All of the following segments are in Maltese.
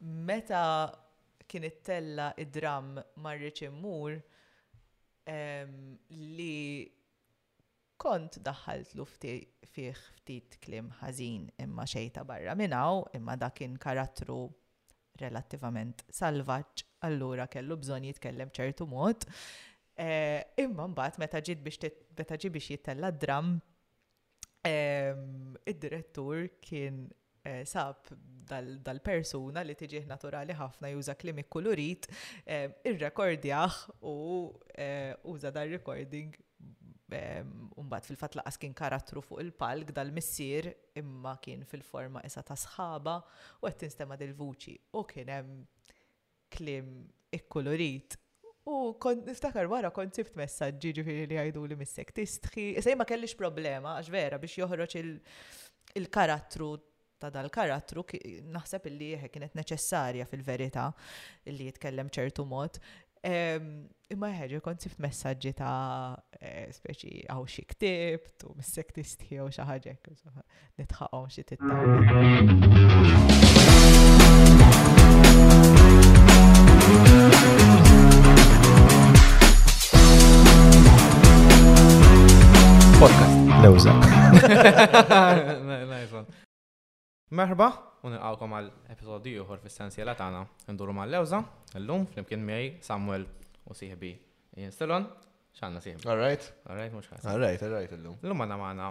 Meta kien ittella' id-dramm ma rridx immur, li kont daħħaltlu fih ftit kliem ħażin imma xejn ta' barra minn hawn, imma dak kien karattru relattivament salvaġġ allura kellu bżonn jitkellem b'ċertu mod, imma mbagħad meta ġiet biex meta ġie biex jittella' d-dramm, id-direttur kien eh, sab dal-persuna li tiġih naturali ħafna juża klim ikkulurit, eh, irrekordjaħ u eh, uża dal-recording Umbat fil-fat laqas kien karattru fuq il-palk dal-missier imma kien fil-forma isa ta' sħaba u għed tinstema dil-vuċi. U kien hemm kliem ikkulurit. U kont niftakar wara kont sibt messaġġi ġifieri li jgħiduli missek tistħi. Issa jien ma kellix problema għax vera biex joħroġ il-karattru ta' dal-karattru naħseb illi jeħe kienet neċessarja fil-verità illi jitkellem ċertu mod. Imma ħeġa kont sift messaġġi ta' eh, speċi għaw xi ktibt u missek tistħi u xi ħaġa Nitħaqhom xi Podcast. Lewza. Merħba, u nilqawkom għal episodi uħor fis-sensiela tagħna. Nduru mal lewza llum flimkien miegħi Samuel u sieħbi Ian Stilon. X'għandna sieħbi? All right. All right, mhux ħadd. All right, all right illum. Illum għandna magħna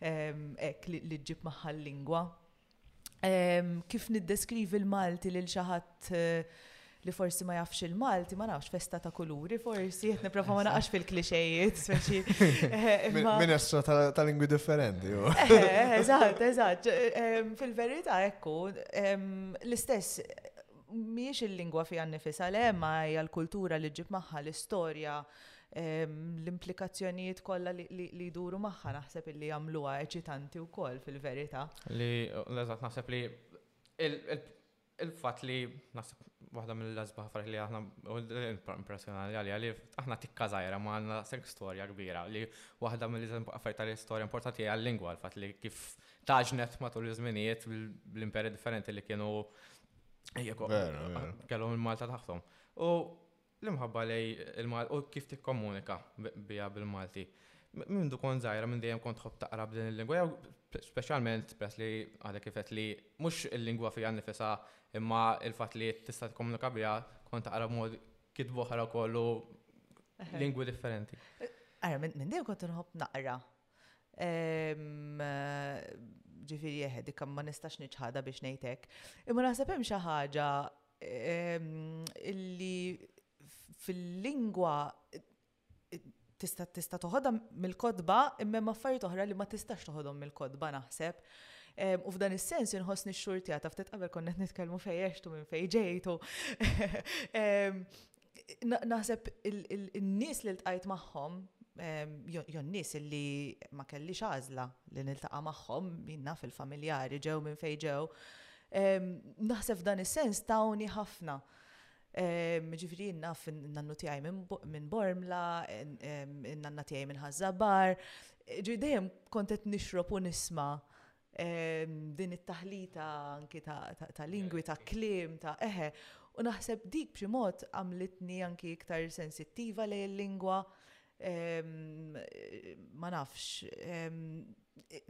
hekk li ġġib magħha l-lingwa. Kif niddeskrivi l-Malti lil xi ħadd li forsi ma jafx il-Malti, ma nafx festa ta' kuluri, forsi qed nipprova ma naqax fil-klixejiet, speċi. Minn esso ta' lingwi differenti. Eżatt, eżatt. Fil-verità ekku, l-istess miex il-lingwa fija nifisa le, ma hija l-kultura li ġib magħha l-istorja l-implikazzjonijiet kollha li jduru magħha naħseb illi jagħmluha eċitanti wkoll fil-verità. Li eżatt naħseb li il-fatt li naħseb waħda mill-asbaħ affarijiet li aħna u l-impressjonali għalija li aħna tikka żgħira ma għandna sekk storja kbira li waħda mill-affarijiet tal-istorja importanti hija l-lingwa l-fatt li kif taġnet matul iż-żminijiet l-imperi differenti li kienu kellhom il-Malta taħtom. U L-imħabba lejn il-Malti u kif tikkomunika biha bil-Malti. Minn mindu kont żgħira minn dejjem kont tħobb taqra b'din il-lingwa jew speċjalment peress li għadek kif għedt li mhux il-lingwa fiha nnifisha imma l-fatt li tista' tikkomunika biha kont taqra b'mod kitb oħra wkoll u lingwi differenti. Ara minn dejjem kont inħobb naqra. Ehm, ġifieri eħe dik ma nistax niċħadha biex ngħidlek. Imma naħseb hemm xi ħaġa illi fil-lingwa tista' tista' toħodha mill-kotba imma hemm affarijiet oħra li ma tistax toħodhom mill-kotba naħseb. Ehm, u f'dan is-sens inħossni x-xurtija ta' ftit qabel konna qed nitkellmu fejn għextu minn fejn ġejtu. Ehm, Naħseb in-nies li ltqajt magħhom, jew n-nies li ma kellix għażla li niltaqa' magħhom, min naf il-familjari ġew minn fejn ġew, naħseb f'dan is-sens tawni ħafna. Jiġifieri jien naf in-nannu tiegħi minn Bormla, in-nanna tiegħi minn Ħaż-Żabbar, ġifieri dejjem kont qed nixrob u nisma' din it-taħlita anki ta' lingwi, ta' klim, ta' eħe. U naħseb dik b'xi mod għamlitni anki iktar sensittiva lej il-lingwa. Ma nafx.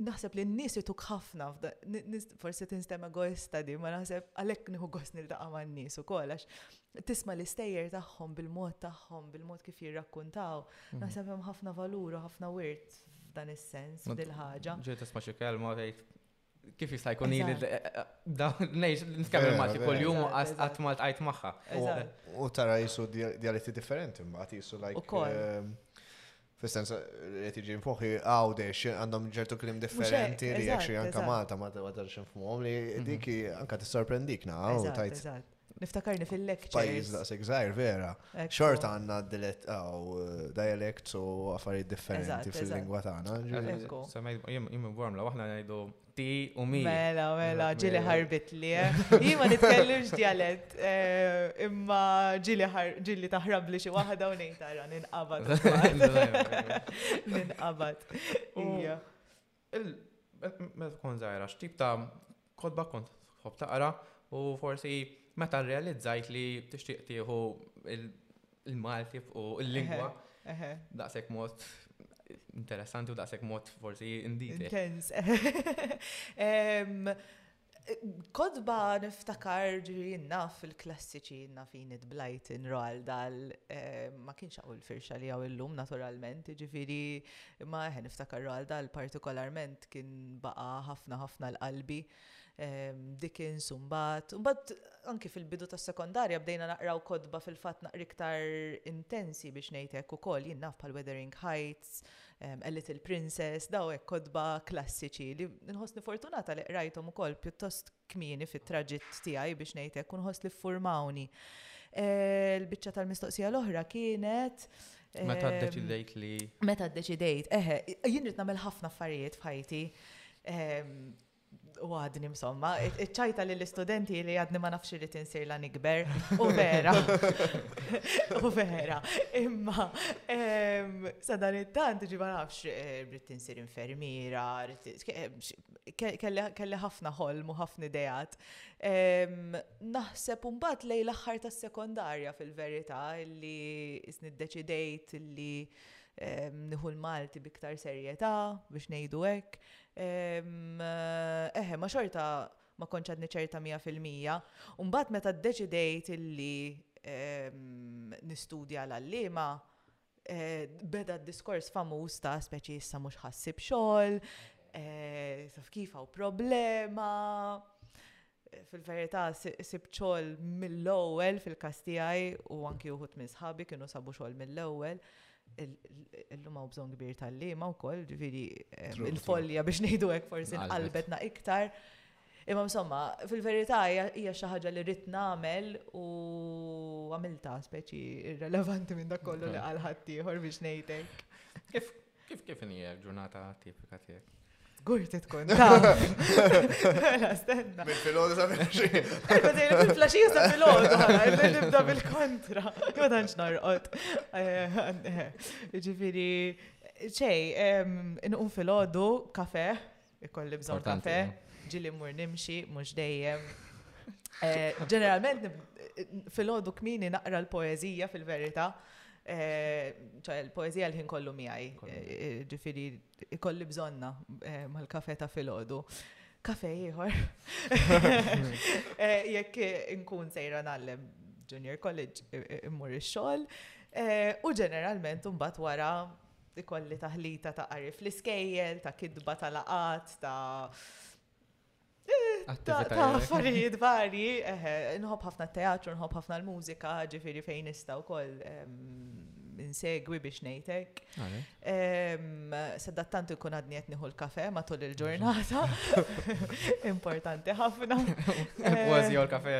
Naħseb li n-nies ituk ħafna, forsi tinstem egoista di, ma naħseb għalhekk nieħu gost niltaqa' ma' n-nies ukoll għax tisma' l-istejjer tagħhom bil-mod tagħhom, bil-mod kif jirrakkuntaw. Naħseb hemm ħafna valur u ħafna wirt f'dan is-sens, f'dil-ħaġa. Ġej tisma' xi kelma tgħid kif jista' jkun ili eh, eh, eh, dawn ngħix nitkellem Malti kuljum u qatt ma ltqajt magħha. U tara jisu dialetti differenti mbagħad jisu like. Ehm, fis-sens li tiġi nfuħi għawdex għandhom ġertu klim differenti li jekk xi anka Malta ma tgħadarx infhmuhom li mhm. diki anka tissorprendik naqgħu tajt. Niftakarni fil-lectures. Pajjiż daqshekk żgħir vera. Xort għandna dilet aw eh, dialect u affarijiet differenti fil-lingwa tagħna. Jien warm la aħna ngħidu ti u mi. Mela, mela, ġili ħarbit li. Eh. Jien ma nitkellimx dialett, eh, imma ġili taħrab li xi waħda u ngħid ara ninqabad. Ninqabad. Meta tkun żgħira x'tip ta' kotba kont tħobb taqra u forsi meta rrealizzajt li tixtieq tieħu il-Malti u l-lingwa daqshekk mod interessanti u daqshekk mod forsi inditi. Intens. Kotba niftakar ġiri naf il-klassiċi naf Enid Blyton, Roald Dahl, eh, ma kienx għaw il-firxa li għaw il-lum naturalment, ġifiri ma eħe eh, niftakar Roald Dahl partikolarment kien baqa ħafna ħafna l-qalbi eh, Dickens umbat. Umbat anki fil-bidu ta' sekondarja bdejna naqraw kodba fil-fat naqriktar intensi biex nejtek u kol jinnaf pal Weathering Heights, A Little Princess, daw hekk kotba klassiċi li nħossni fortunata li qrajthom ukoll pjuttost kmieni fit-traġitt tiegħi biex ngħid hekk u nħoss li ffurmawni. Eh, l-biċċa tal-mistoqsija l-oħra kienet Meta ehm, ddeċidejt li. Meta ddeċidejt, eħe, jien rrid nagħmel ħafna affarijiet f'ħajti. Ehm, U għadni msomma, iċċajta li l-istudenti li għadni ma nafx li tinsir la nikber, u vera, u vera, imma, sadan it-tant ġi ma nafx, eh, rrit tinsir infermiera, kelli ħafna ħolm u ħafna idejat. Naħseb umbat lej l-axħar tas sekondarja fil-verita li isni deċidejt li nħu l-Malti biktar serjeta biex nejdu hekk. Eħe, ma xorta ma kontx għadni ċerta mija fil-mija. Umbagħad meta ddeċidejt illi nistudja l-għalliema, eh, beda d-diskors famuż ta' speċi issa mhux ħassib xogħol, eh, taf kif hawn problema. Fil-verità, sibt xogħol mill-ewwel fil-każ tiegħi u anki uħud minn sħabi kienu sabu xogħol mill-ewwel. Illum hawn bżonn kbir tal-liema wkoll, ġifieri eh, il-folja biex ngħidu hekk forsi qalbetna iktar. Imma insomma, fil-verità hija xi ħaġa li rrid nagħmel u għamilta speċi irrelevanti minn dak kollu li għal ħaddieħor biex ngħidlek. Kif kif inhi l-ġurnata tipika tiegħek? Żgur ti tkun taf. Mela stenna. Mill-pilota sa flaxi. Ejma dejjem fil-flaxi sa pilota, ħana nibda bil-kontra. Ma tantx narqod. Eh, eh, ġifieri ċej, inqum fil-ħodu, kafe, Ikolli bżonn kafe, ġili mmur nimxi, mhux dejjem. Eh, ġeneralment fil-ħodu kmini naqra l-poezija fil-verità. Eh, ċa l-poezija l-ħin kollu miegħi, eh, ġifiri, ikolli bżonna mal-kafe ta' fil-ħodu. Kafe ieħor. Jekk inkun sejra nallem junior college immur ix-xogħol. U ġeneralment mbagħad wara ikolli taħlita ta' qari fl-iskejjel, ta' kidba ta' laqat, ta' ta' affarijiet varji, nħobb ħafna teatru, nħobb ħafna l-mużika, ġifiri fejn nista' wkoll insegwi biex nejtek. Sadat tant ikun għadni qed nieħu l-kafe matul il-ġurnata. Importanti ħafna. Kważi jew l-kafe.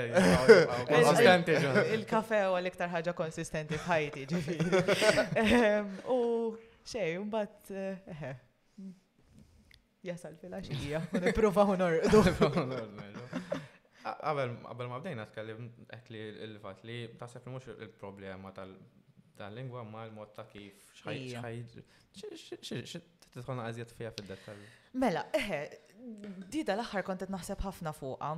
Il-kafe huwa l-iktar ħaġa konsistenti f'ħajti. U xej, un bat, eh, jasal fil-axija, niprofa honor. Għabel ma bdejna tkellim ekli il-fat li taħseb li mux il-problema tal-lingwa ma l-mod ta' kif xħajġ. Titħon għazjet fija fil-dettal. Mela, eħe, dida l-axħar kontet naħseb ħafna fuqa.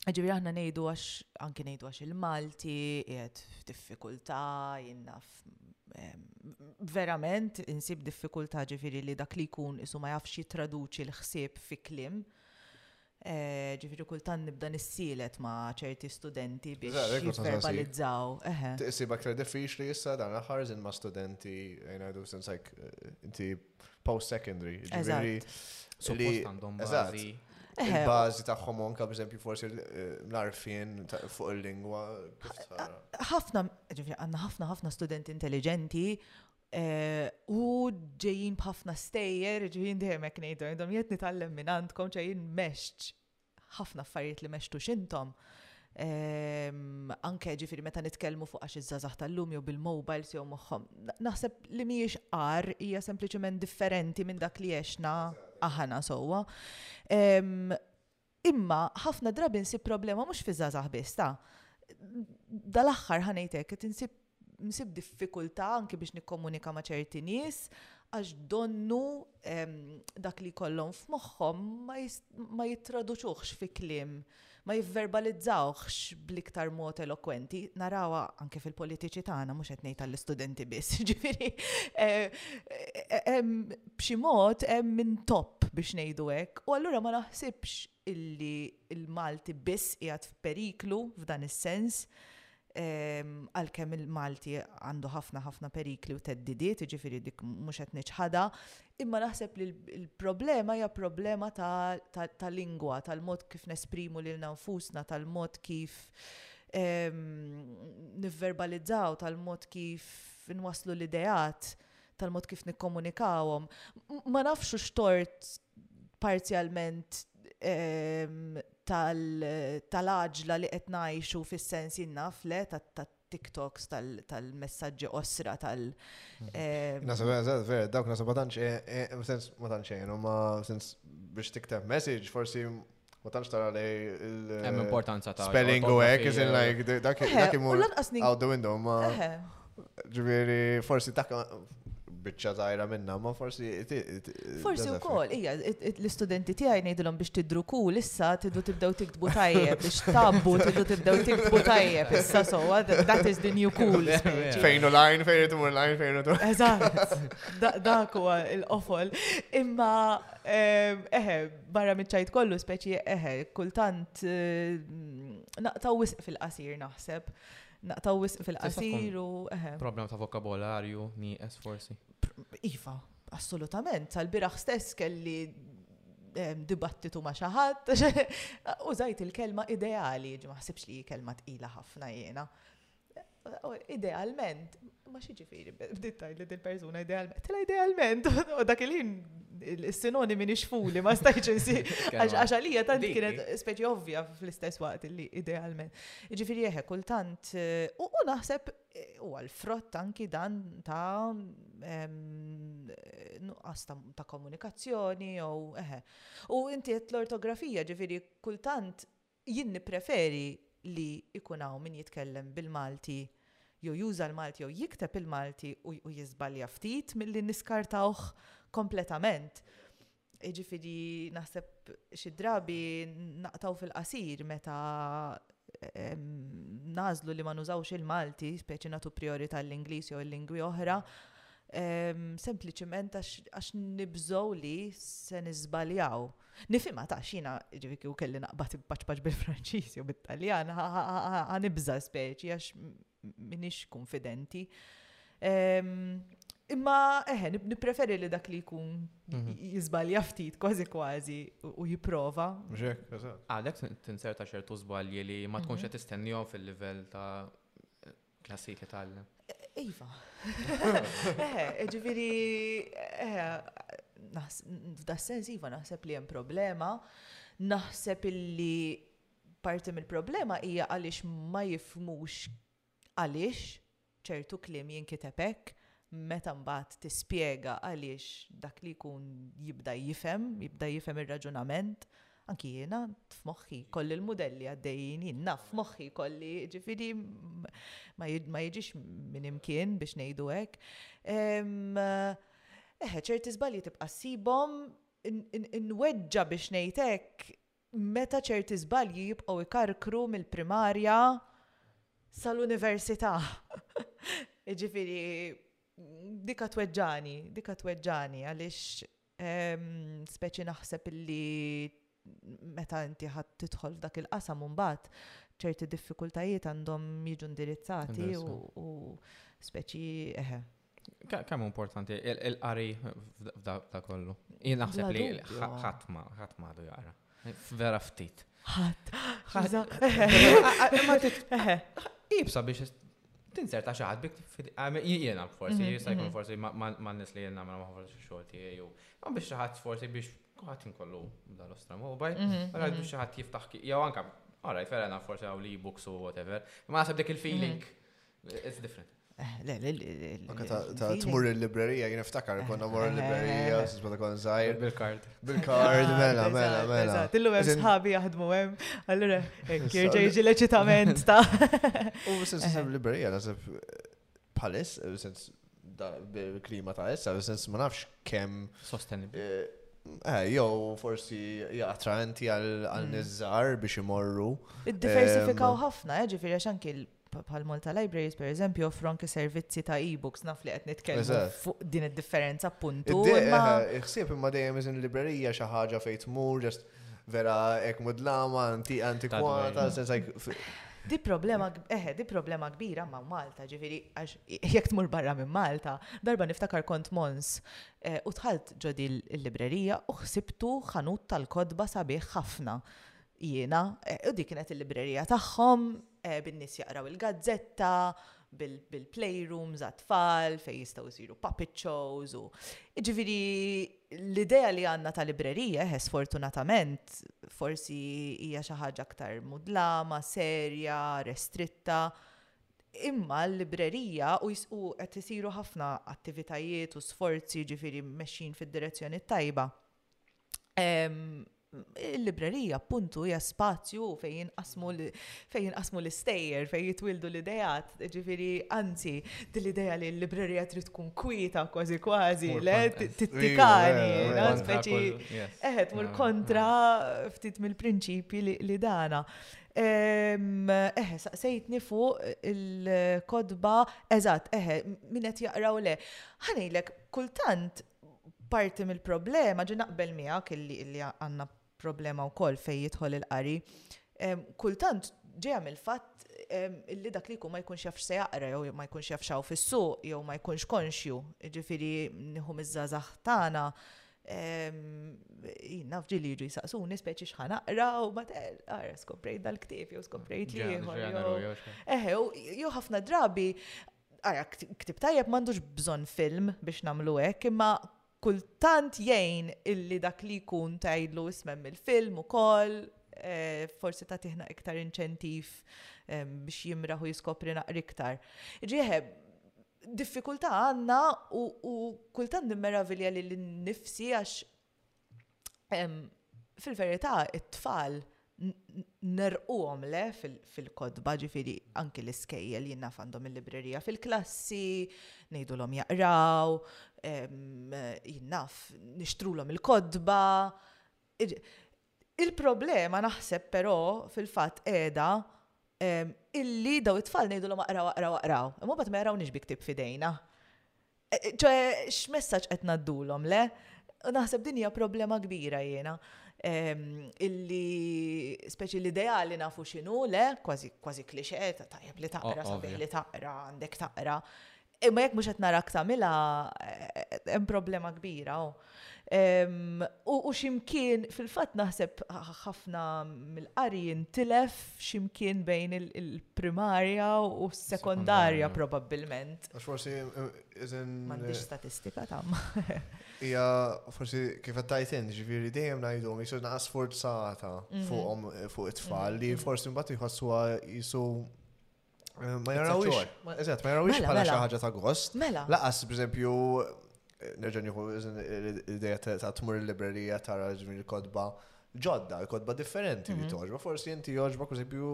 Ġifieri aħna ngħidu għax anki ngħidu għax il-Malti qiegħed f'diffikultà, jien naf verament insib diffikultà ġifieri li dak li jkun isu ma jafx jittraduċi l-ħsieb fi kliem. Eh, ġifiri kultan nibda nissielet ma' ċerti studenti biex jivverbalizzaw. Tisib aktar diffiċli issa dan aħħar zin ma' studenti, jnajdu sensajk, eh, inti post-secondary. Ġifieri. Suppost għandhom bażi. Il-bażi tagħhom anke b'eżempju forsi eh, l-arfien fuq il-lingwa. Ħafna, ġifieri għandna ħafna ħafna studenti intelligenti eh, u ġejjin b'ħafna stejjer, ġejjin dejjem hekk ngħidu, għandhom jett nitgħallem minn għandkom ġejjin mexx ħafna affarijiet li mextux intom, ehm, anke ġifiri meta nitkellmu fuq għax iż-żazax tal-lum jew bil-mobiles jew moħħom. Naħseb li mhijiex qar hija sempliċement differenti minn dak li għexna aħna sewwa. Ehm, imma ħafna drabi nsib problema mhux fi żazax biss ta' dal-aħħar ħanejtek qed insib Nsieb diffikultà anki biex nikkomunika ma' ċerti nies għax donnu dak li jkollhom f'moħħhom ma jittraduċuhx fi kliem, ma jivverbalizzawhx bl-iktar mod elokwenti. Narawha anke fil-politiċi tagħna mhux qed ngħid għall-istudenti biss, ġifieri b'xi mod hemm min topp biex ngħidu hekk. U allura ma naħsibx illi l-Malti biss qiegħed f'periklu f'dan is-sens. għalkemm il-Malti għandu ħafna ħafna perikli u teddidiet, ġifiri dik mhux qed niċħada, imma naħseb li l-problema hija problema ta' lingwa, tal-mod kif nesprimu lil nfusna, tal-mod kif nivverbalizzaw, tal-mod kif nwaslu l-ideat, tal-mod kif nikkomunikawhom. Ma nafx x'tort parzjalment tal-għaġla li qed ngħixu fis-sens jien naf le tat-TikToks tal-messaġġi qosra tal- Nasab eżatt vera, dawk nasab ma tantx sens ma tantx xejn, ma sens biex tikteb message forsi Ma tantx tara li Hemm importanza ta' spelling u hekk is like dak dak imur out the window ma ġifieri forsi dak biċċa żgħira minna, ma forsi. Forsi wkoll, hija l-istudenti tiegħi ngħidilhom biex tidru cool issa tidu tibdew tiktbu tajjeb biex tabbu tidu tibdew tiktbu tajjeb issa so that is the new cool. Fejn u lajn, fejn imur lajn, fejn u Eżatt. Dak huwa l-qofol. Imma eħe, Barra miċ-ċajt kollu, speċi eħe, kultant naqtaw wisq fil-qasir naħseb. Naqtaw wisq fil-qasir u eħe. Problem ta' vokabolarju, nieqes forsi. Iva, assolutament. Tal-biraħ stess kelli dibattitu ma' xaħat, u zajt il-kelma ideali, ġi maħsibx li kelma tqila ħafna jena. Idealment, ma xi ġifieri, bdiet tgħidli dil-persuna idealment. Tela idealment, u dak il-ħin il-sinonimi nixfuli ma stajċ nsi. Għax għalija tant kienet speċi ovvja fl-istess waqt li idealment. Ġifiri jeħe, kultant, eh, u naħseb eh, u għal-frott anki dan ta' nuqqas ta' komunikazzjoni u eħe. U inti l-ortografija ġifiri kultant Jien nippreferi li jkun hawn min jitkellem bil-Malti jew juża l-Malti jew jikteb il-Malti u jiżbalja ftit milli niskartawh kompletament. Jiġifieri naħseb xi drabi naqtgħu fil-qasir meta nagħżlu li ma nużawx il-Malti, speċi nagħtu prijorità lill-Ingliż jew il-lingwi oħra, sempliċiment għax nibżgħu li se niżbaljaw. Nifhimha tax jiena ġifi kieku kelli naqbad paċpaċ bil-Franċiż jew bit-Taljan, ħanibża speċi għax minix konfidenti. Imma eħe, nipreferi li dak li jkun mhm. jizbalja ftit kważi kważi u jiprova. Ġek, Għalek tinserta ċertu zbalji li ma tkunx mhm. qed tistennihom fil-livell ta' Klassika tal. Iva. Eħe, ġifiri, eħe, f'da sens iva naħseb li hemm problema, naħseb illi parti mill-problema hija għaliex ma jifmux għaliex ċertu klim jinkitepek meta mbagħad tispjega għaliex dak li jkun jibda jifhem, jibda jifhem ir-raġunament, Anki jiena f'moħħi kolli l-mudelli għaddejjin, jien naf f'moħħi kolli, ġifiri ma jiġix minn imkien biex ngħidu hekk. Eħe, ċerti żbalji tibqa' ssibhom inweġġa biex ngħid hekk meta ċerti żbalji jibqgħu ikarkru mill-primarja sal-università. Ġifiri, dika tweġġani, dika tweġġani għaliex Speċi naħseb illi meta inti ħadd tidħol f'dak il-qasam mbagħad ċerti diffikultajiet għandhom jiġu indirizzati u speċi eħe. Kemm importanti il-qari f'da kollu? Jien naħseb li ħatma, ħatma għadu jara. Vera ftit. Ħadd. Ħaża. Ibsa biex tinserta xi ħadd jiena forsi mhm, jista' jkun mhm. forsi ma nis li jiena ma forsi xogħol tiegħi jew ma biex xi ħadd forsi biex kuħat inkollu dal-ostra mobile, mhm, għal biex xi ħadd jiftaħ jew anke Alright, fair enough, forse għaw li books u whatever. Ma nasab dik il-feeling. It's different. Le, le, le. Ta' tmur il-librerija, jien iftakar, konna mor il-librerija, eh. s-sbata kon zaħir. Bil-kard. Bil-kard, mela, mela, mela. Tillu għem sħabi jaħdmu għem, allura, kjerġa jġi leċitament ta' U sens eh. sem librerija, nasib palis, sens bil-klima ta' essa, sens ma nafx kem. Sostenibli. Eh, jow, forsi attraenti għal mm. nizzar biex imorru. Id-diversifikaw ehm, ħafna, ġifiri, għax anki bħal Malta Libraries per eżempju offru anki servizzi ta' e-books naf li qed nitkellmu fuq din id-differenza appuntu. Iħsieb eh, imma dejjem iżin librerija xi ħaġa fejn tmur ġest vera hekk mudlama anti antikwata sensa Di problema, eħe, di problema kbira ma' Malta, ġifiri, għax jek tmur barra minn Malta, darba niftakar kont Mons eh, u tħalt ġodi l-librerija u xsibtu ħanut tal-kodba sabiħ ħafna Jiena, eh, u dik kienet il-librerija tagħhom, eh, bin-nies jaqraw il-gazzetta, bil-playrooms għat-tfal fejn jistgħu jsiru puppet shows u ġifieri l-idea li għandna ta' librerija ħes fortunatament forsi hija xi ħaġa aktar mudlama, serja, restritta. Imma l-librerija u jisqu qed isiru ħafna attivitajiet u sforzi ġifieri mexxin fid-direzzjoni tajba. il-librerija appuntu hija spazju fejn jinqasmu fejn jinqasmu l-istejjer, fejn jitwildu l-idejat, ġifiri, anzi, dil-ideja li l-librerija trid tkun kwita kważi kważi, le tittikani, speċi eħet mur kontra ftit mill-prinċipji li dana. Eħe, saqsejtni fuq il-kodba, eżat, eħe, minnet jaqraw le. Ħanejlek, kultant Parti mill-problema, ġi naqbel miegħek illi illi għandna problema wkoll fejn jidħol il-qari. Kultant ġejja mill-fatt illi dak li jkun ma jkunx jaf x'se jaqra jew ma jkunx jaf x'hawn fis-suq jew ma jkunx konxju. Jiġifieri nieħu miż-żgħażagħ tagħna jien naf ġieli jiġu jsaqsuni speċi x'ħa naqra u ma ara skoprejt dal-ktieb jew skoprejt li ieħor. Eħe, jew ħafna drabi Ara, ktib tajjeb m'għandux bżonn film biex nagħmlu hekk, imma kultant jgħin illi dak li jkun tgħidlu ismem il-film ukoll, eh, forsi ta' tiħna iktar inċentiv eh, biex jimraħu jiskopri naqri iktar. Ġieħe, diffikulta għanna u, u kultant nimmeravilja li l-nifsi għax fil-verità it-tfal nerquhom le fil-kodba ġifiri anki l-iskejjel jien naf għandhom il-librerija fil-klassi, ngħidulhom jaqraw, jien naf nixtrulhom il-kodba. Il-problema naħseb però fil-fatt qiegħda illi dawn it-tfal ngħidulhom aqraw aqraw aqraw, imma mbagħad ma jarawniex bi ktieb f'idejna. Ċoe x'messaġġ qed ngħaddulhom, le? U naħseb din hija problema kbira jiena illi speċi l-ideali nafu x'inhu le, kważi klixe tajjeb li taqra sabiħ li taqra għandek taqra. Imma jekk mhux qed narak tagħmilha hemm problema kbira. U ximkien fil-fatt naħseb ħafna mill-qari jintilef ximkien bejn il-primarja u s-sekondarja probabbilment. Għax forsi iżen. M'għandix statistika ta' Ija forsi kif qed tajtin, ġifieri dejjem ngħidhom jisu naqas forzata mhm. fuqhom fuq it-tfal li mhm. forsi mbagħad jħossuha jisu Ma jarawix. Eżatt, ma jarawix mela, bħala mela. xi ħaġa ta' gost. Mela. Laqas, b'eżempju, nerġa' nieħu l-idea ta' tmur il-librerija tara l-kodba ġodda, l-kodba differenti li mhm. toġba. Forsi inti joġba, b'eżempju,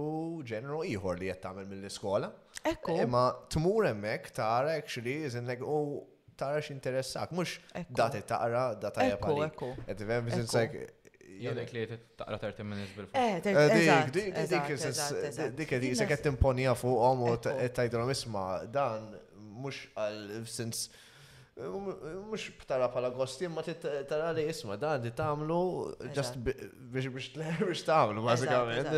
ġenru ieħor li qed tagħmel mill-iskola. Ekku. Imma tmur hemmhekk tara actually iżinnek u tara x'interessak, mhux data taqra, data jepali. Qed tifhem biss Jadek li taqra 30 minutes bil eh, eh, Dik, dik, dik, dik, se qed timponija fuqhom u tgħidilhom isma' dan mhux għal sens mhux tara bħala gosti imma tara li isma' dan li tagħmlu just biex biex biex tagħmlu bażikament.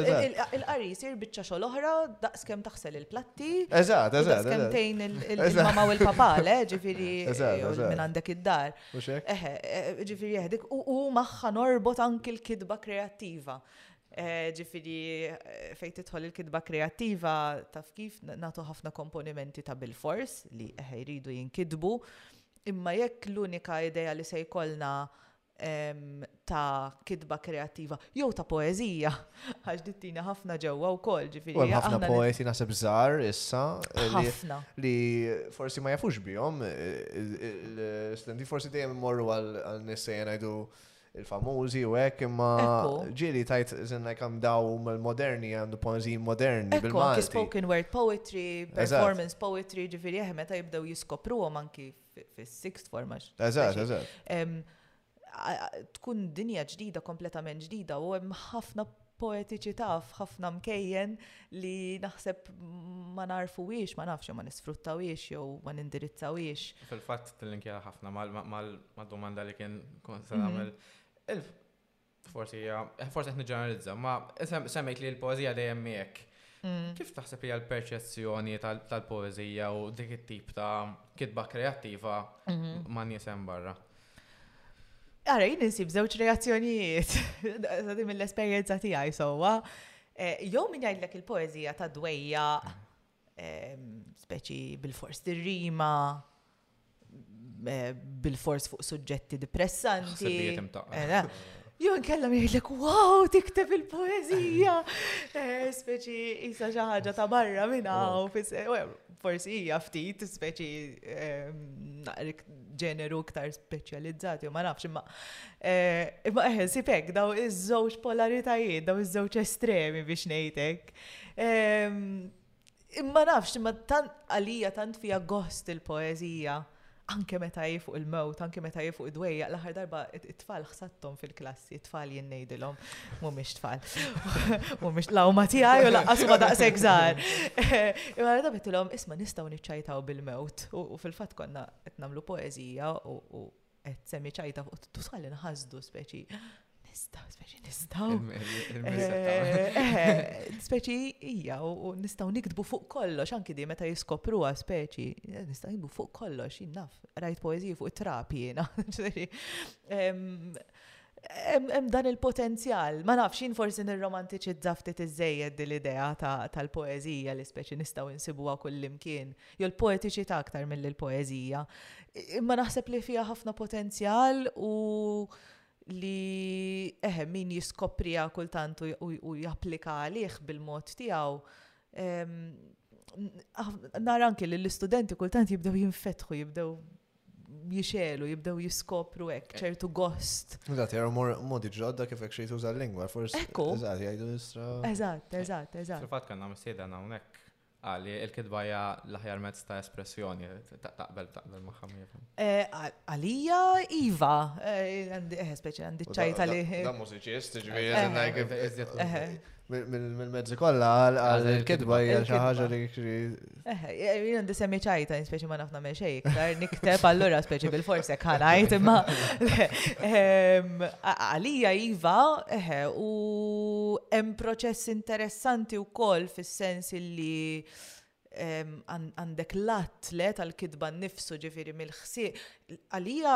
Il-qari jsir biċċa xogħol oħra daqs kemm taħsel il-platti. Eżatt, eżatt. Kemm tgħin il-mama u l-papa le, ġifieri minn għandek id-dar. Eħe, eh, ġifieri jeħdik u magħha norbot anki l-kidba kreattiva. Eh, ġifieri eh, fejn tidħol il-kidba kreattiva taf kif nagħtu ħafna komponimenti ta' bil-fors li eħe jridu jinkidbu. Imma jekk l-unika idea li se jkollna ta' kitba kreattiva jew ta' poeżija għax dittina ħafna ġewwa wkoll ġifieri. Hemm ħafna poeti naħseb żgħar issa ħafna li forsi ma jafux bihom l-istudenti forsi dejjem imorru għal nies se ngħidu il-famużi u hekk imma ġieli tajt żenna kam daw moderni għandu poeżiji moderni bil-Malti. Spoken word poetry, performance poetry, ġifieri eh, meta jibdew jiskopruhom anki fis-sixth form għax. Eżatt, eżatt. Tkun dinja ġdida, kompletament ġdida, u hemm ħafna poetiċità f'ħafna mkejjen li naħseb ma narfuwiex, ma nafx ma nisfruttawiex jew ma nindirizzawiex. Fil-fatt tillinkja ħafna mal-domanda li kien kont se mhm. nagħmel. Forsi hija, forsi qed niġġeneralizza, ma semmejt li l-poeżija dejjem miegħek. Mm. Kif taħseb hija l-perċezzjoni tal-poeżija u dik it-tip ta' kitba kreattiva mm-hmm. ma' nies hemm barra? Ara, jien insib żewġ reazzjonijiet, sadi mill-esperjenza tiegħi sewwa. Eh, jew min jgħidlek il-poeżija ta' dwejja speċi bil-fors tir-rima, bil-fors fuq suġġetti depressanti. Jo nkella jgħidlek, wow, tikteb il-poezija! Eh, speċi jisa ħaġa ta' barra minna, forsi hija ftit, speċi ehm, ġeneru ktar speċjalizzati, ma nafx, imma eh, imma eħe, eh, sipek, daw iż-żewġ polaritajiet, daw iż-żewġ estremi biex ngħidlek. Imma nafx, imma tant għalija tant fija gost il-poezija, anke meta hi fuq il-mewt, anke meta hi fuq id-dwejja, l-aħħar darba it-tfal ħsattom fil-klassi, it-tfal jien ngħidilhom, mhumiex tfal. Mhumiex lawma tiegħi u laqqas ma daqshekk żgħar. Imma darba bitilhom, isma' nistgħu niċċajtaw bil-mewt u fil-fatt konna qed nagħmlu poezija u Qed semmi ċajta fuq tusal li nħasdu speċi. Nista, speċi nistaw. Speċi hija u nistaw nikdbu fuq kollox, anki di meta jiskopruha speċi, nistaw nikdbu fuq kollox, jinnaf, rajt poeziji fuq it-trap jiena. hemm dan il-potenzjal. Ma nafx jien forsi nirromantiċizza ftit iżejjed l-idea tal-poeżija li speċi nistgħu nsibuha kullimkien. jew l-poetiċità aktar milli l-poeżija. Imma naħseb li fiha ħafna potenzjal u li eħe min jiskoprija kultant u japplika għalih bil-mod tiegħu. Nara anki li l-istudenti kultant jibdew jinfetħu, jibdew jixelu, jibdew jiskopru hekk eh. ċertu gost. Eżatt, jaru modi ġodda kif hekk xejtu l lingwa forsi. Ekku. Eżatt, jgħidu nistra. Eżatt, eżatt, eżatt. Fil-fatt kanna msejda hawnhekk Qal li l-kitba hija l-aħjar mezz ta' espressjoni, taqbel taqbel magħha mieħu. Għalija iva, għandi eħe speċi għandi ċajta li. Da mużiċist, ġifieri mill-mezzi kollha għal il-kitba hija xi ħaġa li kri. Jien għandi semmi ċajta, speċi ma nafna me xejn, iktar nikteb allura speċi bil-forse kanajt imma ehm, għalija iva, eħe, u hemm proċess interessanti wkoll fis sens illi għandek l-att le tal-kitba nnifsu ġifieri mill-ħsieb. Għalija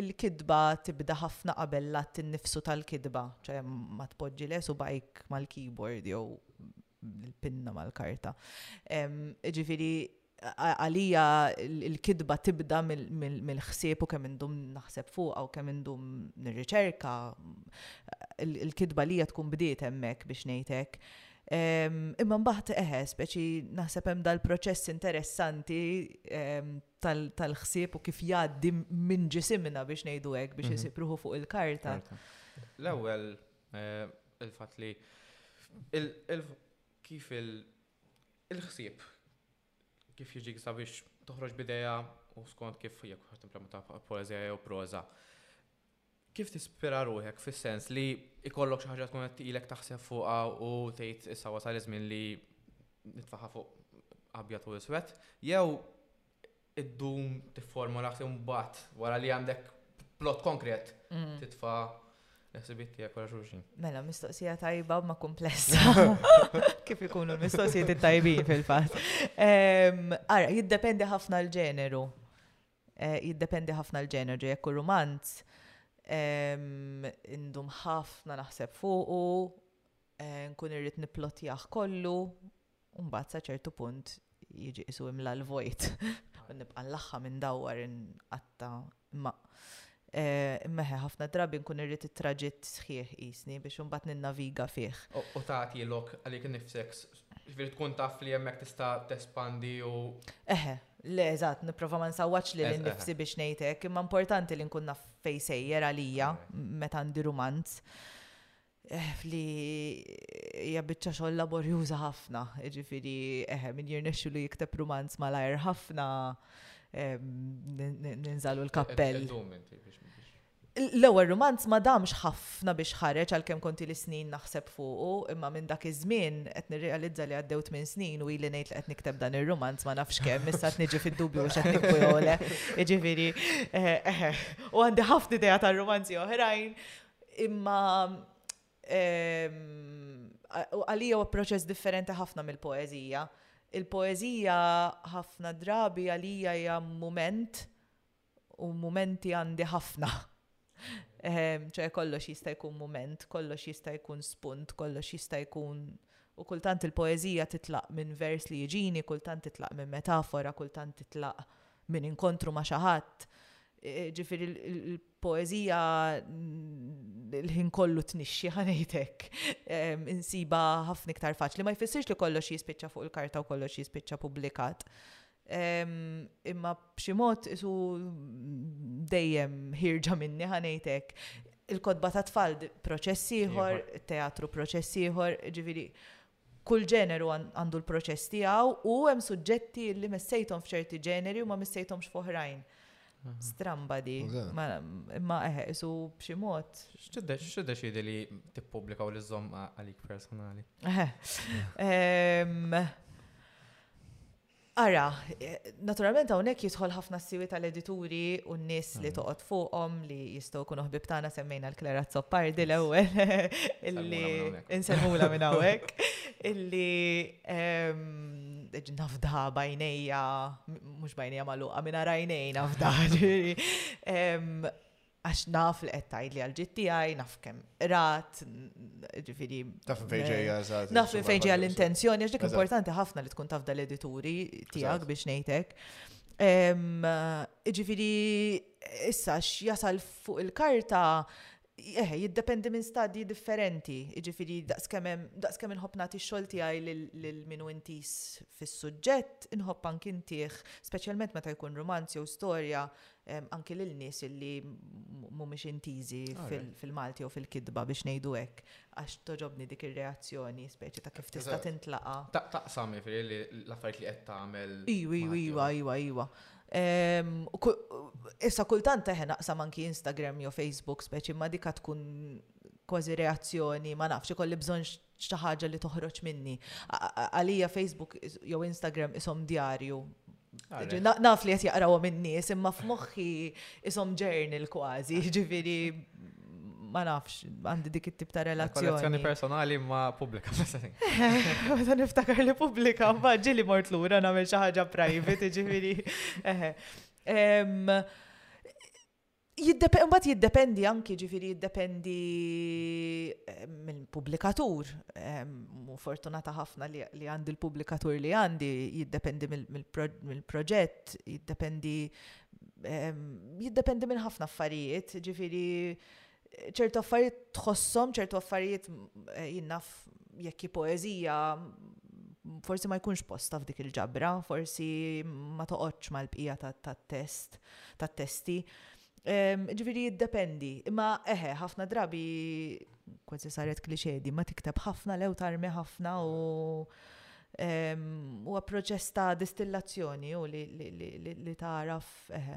il-kitba tibda ħafna qabel l-att innifsu tal-kitba, ċe ma tpoġġi le subajk mal-keyboard jew il-pinna mal-karta. Ġifieri Għalija l-kitba tibda mill-ħsieb u kemm indum naħseb fuqha u kemm indum nirriċerka, il-kitba għalija tkun bdiet hemmhekk biex ngħid hekk. Imma mbagħad eħe, speċi naħseb hemm dal-proċess interessanti tal-ħsieb u kif jgħaddi minn ġisimna biex ngħidu hekk biex mhm. isib ruħu fuq il-karta. L-ewwel eh, il-fatt li kif il- Il-ħsieb kif jiġik sabiex toħroġ b'idea u skont kif jekk qed timplementa poeżija jew proża. Kif tispira ruħek fis-sens li jkollok xi ħaġa tkun qed ilek taħseb fuqha u tgħid issa wasal iż-żmien li nitfaħha fuq abjad u iswed jew iddum tifforma l-art jew mbagħad wara li għandek plot konkret titfa' l-ħsibiet tiegħek wara xulxin. Mela, mistoqsija tajba ma komplessa. Kif ikunu l-mistoqsijiet it-tajbin fil-fatt. Ehm, ara, jiddependi ħafna l-ġeneru. Eh, jiddependi ħafna l-ġeneru, jekk u romanz, ehm, indum ħafna naħseb fuqu, eh, nkun irrit niplotjaħ kollu, u mbagħad sa ċertu punt jiġi qisu imla l-vojt u nibqa' nlaħħa minn dawwar inqatta' imma Eh, meħe ħafna drabi nkun irrid it-traġitt sħiħ isni biex imbagħad ninnaviga fih. U tagħti lok għalik nifsek ġifieri tkun taf li hemmhekk tista' tespandi u. Eħe, le eżatt, nipprova ma nsawwax li nifsi biex ngħidlek, imma importanti li nkun naf fejn sejjer għalija meta għandi rumanz. Eħe li hija biċċa xogħol laborjuża ħafna, jiġifieri eħe min jirnexxilu jikteb rumanz malajr ħafna ninżalu l-kappell. L-ewwel rumanz ma damx ħafna biex ħareġ għalkemm konti li snin naħseb fuqu, imma minn dak iż-żmien qed nirrealizza li għaddew tmien snin u ili ngħid li qed nikteb dan ir-rumanz ma nafx kemm issa qed niġi fid-dubju x'qed nikbu jole. Jiġifieri, eh, eh, u għandi ħafna idea ta' rumanzi oħrajn, Imma għalija huwa proċess differenti ħafna mill-poeżija. Il-poeżija ħafna drabi għalija hija mument u mumenti għandi ħafna. Ehm, ċe kollox jista' jkun mument, kollox jista' jkun spunt, kollox jista' jkun u kultant il-poeżija titlaq minn vers li jiġini, kultant titlaq minn metafora, kultant titlaq minn inkontru ma' xi ħadd. Jiġifieri l-poeżija l-ħin kollu tnixxi, ħa ngħid hekk, insibha ħafna iktar faċli. Ma jfissirx li kollox jispiċċa fuq il-karta u kollox jispiċċa pubblikat. Imma b'xi mod isu dejjem ħierġa minni, ħa ngħid hekk. Il-kotba tat-tfal proċess ieħor, it-teatru proċess ieħor, jiġifieri Kull ġeneru għandu l-proċess tiegħu u hemm suġġetti li messejthom f'ċerti ġeneri u ma missejthomx f'oħrajn. Stramba di. Imma eħe, isu b'xi mod. X'tiddeċidi li tippubblika u li żomm għalik personali? Ehm, Ara, naturalment hawnhekk jidħol ħafna s-siwi tal-edituri u n-nies li toqgħod fuqhom li jistgħu jkunu ħbib tagħna semmejna l-Klera Zoppardi l-ewwel illi insemmula minn hawnhekk illi ehm, nafda bajnejja mhux bajnejja magħluqa minn rajnejn nafda ehm, għax naf li qed tgħidli għal ġid tiegħi, naf kemm qrat, ġifieri. Naf fejn ġejja eżatt. Naf fejn ġejja l-intenzjoni, għax dik importanti ħafna li tkun taf dal-edituri tiegħek biex ngħidlek. Ġifieri issa x'jasal fuq il-karta eh, jiddependi minn stadji differenti, ġifiri daqskemm inħobb nagħti x-xogħol tiegħi lil minu intis fis-suġġett, inħobb anki ntih, speċjalment meta jkun romanz jew storja anki lil nies li mhumiex intiżi fil-Malti jew fil-kitba biex ngħidu hekk, għax togħġobni dik ir-reazzjoni, speċi ta' kif tista' tintlaqa'. Taqsam jiġifieri l-affarijiet li qed tagħmel. Iwa, iwa, iwa, iwa, iwa. Issa kultant eħe naqsam anki Instagram jew Facebook speċi imma dik għad tkun kważi reazzjoni ma nafx, ikolli bżonn Xi ħaġa li toħroġ minni. Għalija Facebook jew Instagram ishom djarju. Naf li qed jaqrawhom in-nies imma f'moħħi ishom journal kważi, ġifieri ma nafx, għandi dik it-tip ta' relazzjoni. Relazzjoni personali ma pubblika. Meta niftakar li pubblika, ma ġili mort lura nagħmel xi ħaġa private, ġifieri. Jiddep- Mbagħad jiddependi anki, ġifieri jiddependi eh, mill-pubblikatur. Eh, mu Fortunata ħafna li li għandi l-pubblikatur li għandi, jiddependi mill- mill-pro- mill-proġett, jiddependi eh, jiddependi minn ħafna affarijiet, ġifieri ċertu affarijiet tħossom, ċertu affarijiet eh, jinnaf jekk hi poeżija forsi ma jkunx posta f'dik il-ġabra, forsi ma toqgħodx mal-bqija tat-test. tat-testi. Ġifieri jiddependi, imma eħe, ħafna drabi kważi saret klixedi, ma tikteb ħafna lew tarmi ħafna u huwa proċess ta' distillazzjoni u li tagħraf eħe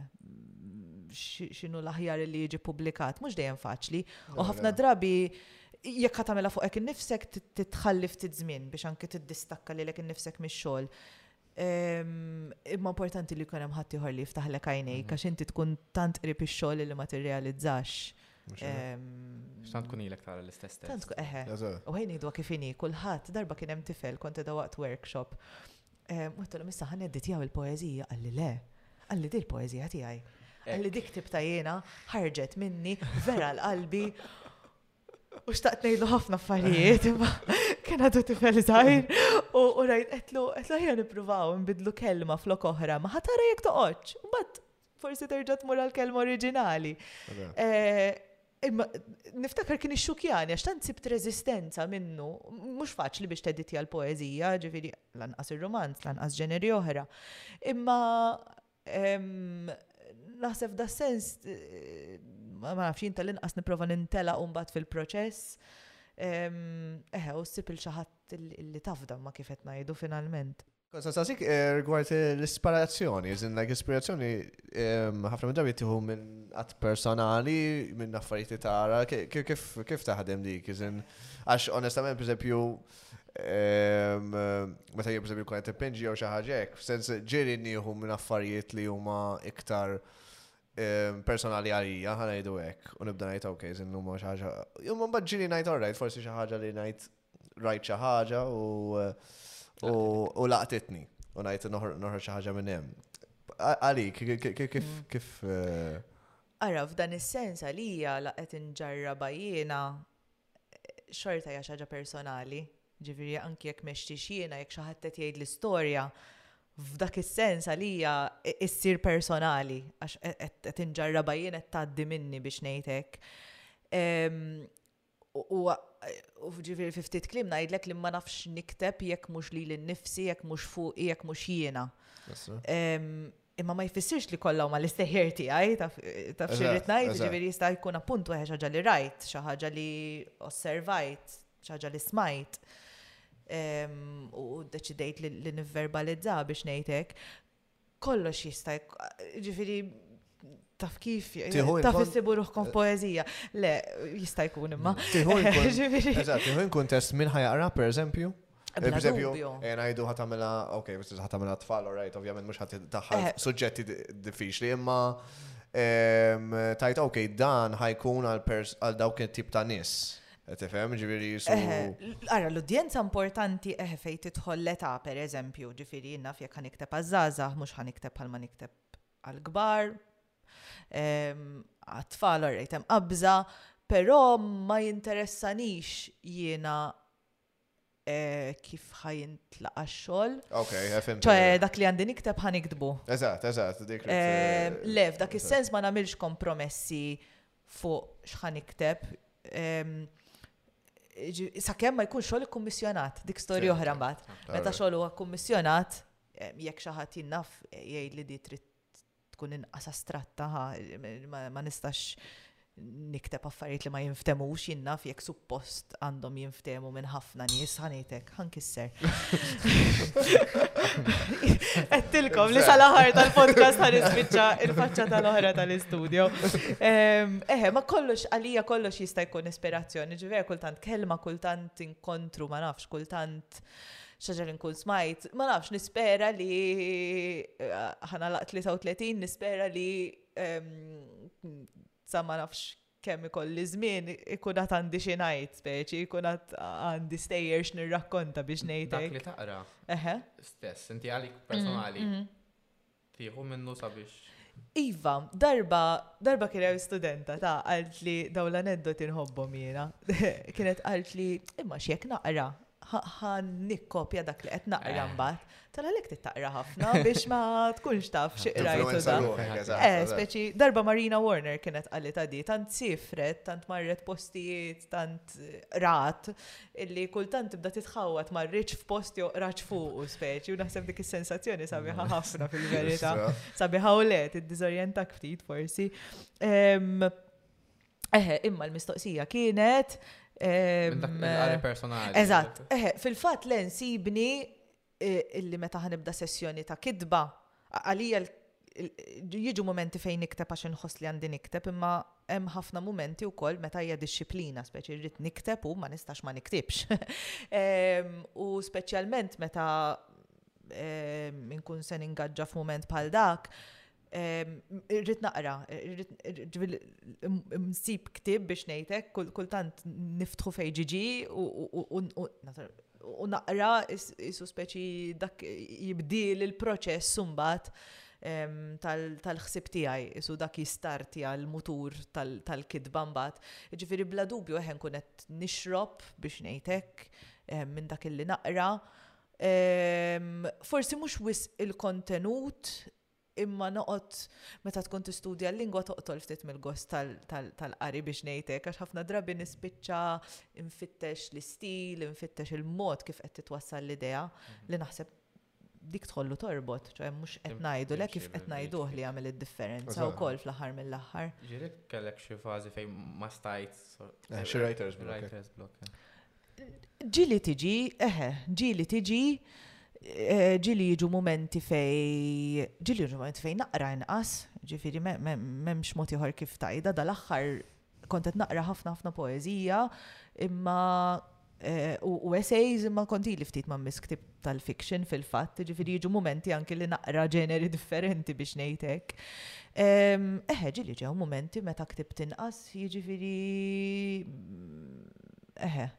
x'inhu l-aħjar li jiġi publikat, mhux dejjem faċli. U ħafna drabi jekk ħa tagħmilha fuqek innifsek titħalli ftit żmien biex anke tiddistakka lilek innifsek mix-xogħol. Imma importanti li jkun hemm ħaddieħor li jiftaħlek għajnejk mhm. għax inti tkun tant qrib ix-xogħol li ma tirrealizzax. X'tant tkun ilek tara l-istess test. Tant eħe. U ħejn ngħidu kif inhi, kulħadd darba kien hemm tifel kont da waqt workshop. Għattilhom issa ħan tiegħu il-poeżija għalli le. Għalli di l-poeżija tiegħi. Għalli dik tibta jiena ħarġet minni vera l-qalbi. U xtaqt nejlu ħafna affarijiet, imma kien għadu tifel zaħir. U rajt, għetlu, għetlu ħja nipruvaw, nbidlu kelma flok oħra, ma ħatara jek toqoċ. Bat, forsi terġa tmur għal-kelma oriġinali. Eh, imma niftakar kien ix-xukjani, għax tant sibt rezistenza minnu, mux faċli biex tediti għal-poezija, ġifiri, lanqas il-romanz, lanqas ġeneri oħra. Imma Naħseb da sens, ma nafx jinta l-inqas niprofa nintela umbat fil-proċess. Eħe, u s-sip il-xaħat li tafda ma kifet najdu finalment. Konsa sasik eh, rigward l-ispirazzjoni, zin like ispirazzjoni ħafna minn drabi tiħu minn għat personali, minn affarijiet li tara, kif taħdem dik, zin għax onestament, per Meta jibżem jkun qed ipinġi jew xi ħaġa hekk, f'sens ġieli nieħu minn affarijiet li huma iktar personali għalija ħana jgħidu hekk u nibda ngħid ok, żin huma xi ħaġa. Imma mbagħad ġieli ngħid alright, forsi xi ħaġa li ngħid rajt xi ħaġa u laqtitni u ngħid noħroġ xi ħaġa minn hemm. Għalik, kif eh, Ara, f'dan is-sens għalija laqet inġarra bajjina xorta hija xi ħaġa personali. Ġifieri anki jekk mextiex jiena, jekk xi ħadd qed jgħid l-istorja, f'dak is-sens għalija issir personali għax e, e, qed inġarraba jien qed tgħaddi minni biex ngħidlek. U ġifieri fi ftit kliem ngħidlek li ma nafx nikteb jekk mhux li l-nifsi, jekk mhux fuq, jekk mhux jiena. Imma ma jfissirx li kollha huma l-istejjer tiegħi, taf xi rrid ngħid, ġifieri jista' jkun appunt weħed ħaġa li rajt, xi ħaġa li osservajt, xi ħaġa li smajt. Ehm, u deċidejt li nivverbalizza biex ngħidlek kollox jista' ġifieri taf kif, taf issibu ruħkom eh, poezija. Le, jista' jkun imma. Tiħu jkun test minn ħajaqra, per eżempju, Bla Eżempju, dubju. eh, ngħidu ħat tagħmilha, ok, mis ħat tagħmilha tfal, alright, ovvjament mhux ħat taħħal Eh. suġġetti di- diffiċli, imma em, tajt ok, dan ħajkun għal pers- għal dawk it-tip ta' nies. Tifhem, ġifieri su. Eħe, Ara, l-udjenza importanti eħe fej titħol l-età, per eżempju, ġifiri jenna fjek għan ikteb għazzaza, mux għan ikteb għal ma nikteb għal-gbar, għat-tfal għarrejtem qabza, pero ma jinteressanix jiena eh, kif ħajintlaqa xogħol. Ok, fim. ċoħe dak li għandi nikteb ħan iktbu. Eżat, eżat, dik. Eh, le, f'dak is-sens ma namilx kompromessi fuq xħan ikteb. Ehm, sa kemm ma jkun xogħol ikkummissjonat, dik storja Ċerto, oħra mbagħad. ċerto. Meta xogħol huwa kkummissjonat, em, jekk xi ħadd jinnaf eh, jgħid li di trid tkun inqas astratta, ha, ma nistax nikteb affarijiet li ma jinftemux, jien naf jekk suppost għandhom jinftemu minn ħafna nies, ħanejtek, ħankisser. Għettilkom li sal-aħar tal-podcast ħan ispiċċa il-faċċa tal-oħra tal-istudio. Ehm, eħe, ma kollox, għalija kollox jista' jkun ispirazzjoni, ġivir kultant kelma, kultant inkontru, ma nafx, kultant. Uh, xaġa li nkun smajt, ma nafx, nispera li eh, ħana laq 33, nispera li ehm, sa ma nafx kemm ikolli żmien ikun għad għandi xi ngħid speċi, ikun għad għandi stejjer x'nirrakkonta biex ngħidlek. Dak li taqra. Eħe. Stess, inti għalik personali. Mhm, mhm. tieħu minnu sabiex. Iva, darba, darba kien hemm studenta ta' qalt li daw l-aneddoti nħobbhom jiena. Kienet qalt li imma x'jekk naqra ħan nikkopja dak li qed naqra eh. mbagħad. Tala lek taqra ħafna biex ma tkunx taf xi qrajtu. Eh, speċi darba Marina Warner kienet qalli ta' di tant sifret, tant marret postijiet, tant rat illi kultant tibda titħawat ma rridx f'post jew raġ fuq u speċi u naħseb dik is-sensazzjoni sabiħa mm. ħafna fil-verità. Sabiħa u le, tiddiżorjenta ftit forsi. Eħe, imma l-mistoqsija kienet. Għari personali. Eżatt, eħe, fil-fat l-ensibni illi meta ħa nibda sessjoni ta' kitba, għalija jiġu mumenti fejn nikteb għax inħoss li għandi nikteb, imma hemm ħafna mumenti wkoll meta hija dixxiplina, speċi rrid nikteb u ma nistax ma niktibx. Ehm, u speċjalment meta ehm, inkun se ningaġġa f'mument bħal dak, Irrid naqra, nsib ktib biex ngħidek, kultant niftħu fejn ġiġi u naqra isu speċi dak jibdil il-proċess umbat tal-ħsib tiegħi, isu dak jistartja l-mutur tal-kitba mbagħad. Ġifieri bla dubju eħe nkun qed nixrob biex ngħidlek minn dak li naqra. Forsi mhux wisq il-kontenut Imma noqgħod meta tkun tistudja l-lingwa toqtol ftit mill-gost tal-qari biex ngħid hekk għax ħafna drabi nispiċċa nfittex l-istil, nfittex il-mod kif qed titwassal l-idea li naħseb dik tħollu torbot, ċoħe mux qed ngħidu le kif qed ngħiduh li għamil id-differenza wkoll fl-aħħar mill-aħħar. Ġirik kellek xi fażi fejn ma stajt. Eh, xi writers block. Eh. Ġieli tiġi, eħe, ġieli tiġi, ġieli jiġu mumenti fejn, ġieli jiġu mumenti fejn naqra inqas, ġifieri m'hemmx mod ieħor kif tgħidha, dal-aħħar kont qed naqra ħafna ħafna poeżija imma u essays imma kont ili ftit ma mmiss ktieb tal-fiction fil-fatt, ġifieri jiġu mumenti anki li naqra ġeneri differenti biex ngħid hekk. Eħe, ġieli ġew mumenti meta ktibt inqas, jiġifieri Eħe.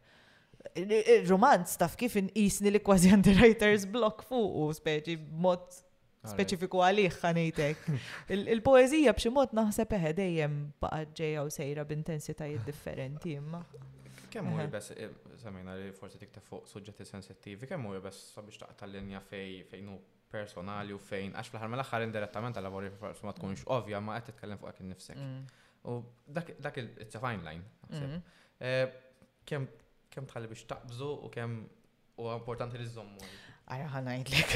Il-romanz taf kif inqisni li kważi għandi writer's block fuqu, speċi mod speċifiku għalih ħanejtek. Il-poezija b'xi mod naħseb eħe dejjem baqa' ġejja u sejra b'intensitajiet differenti imma. Kemm hu bes eh, semina li forsi tikteb fuq suġġetti sensittivi, kemm hu bes sabiex taqta' linja fej fejn hu personali u fejn, għax fl-ħar mill-aħħar indirettament għal lavori forsi ma tkunx ovvja ma qed titkellem fuq hekk innifsek. Mm. U dak il-it's a fine line. Mm-hmm. Eh, kemm kemm tħalli biex taqbżu u kemm u importanti li żommu. Ara ħanajdlek.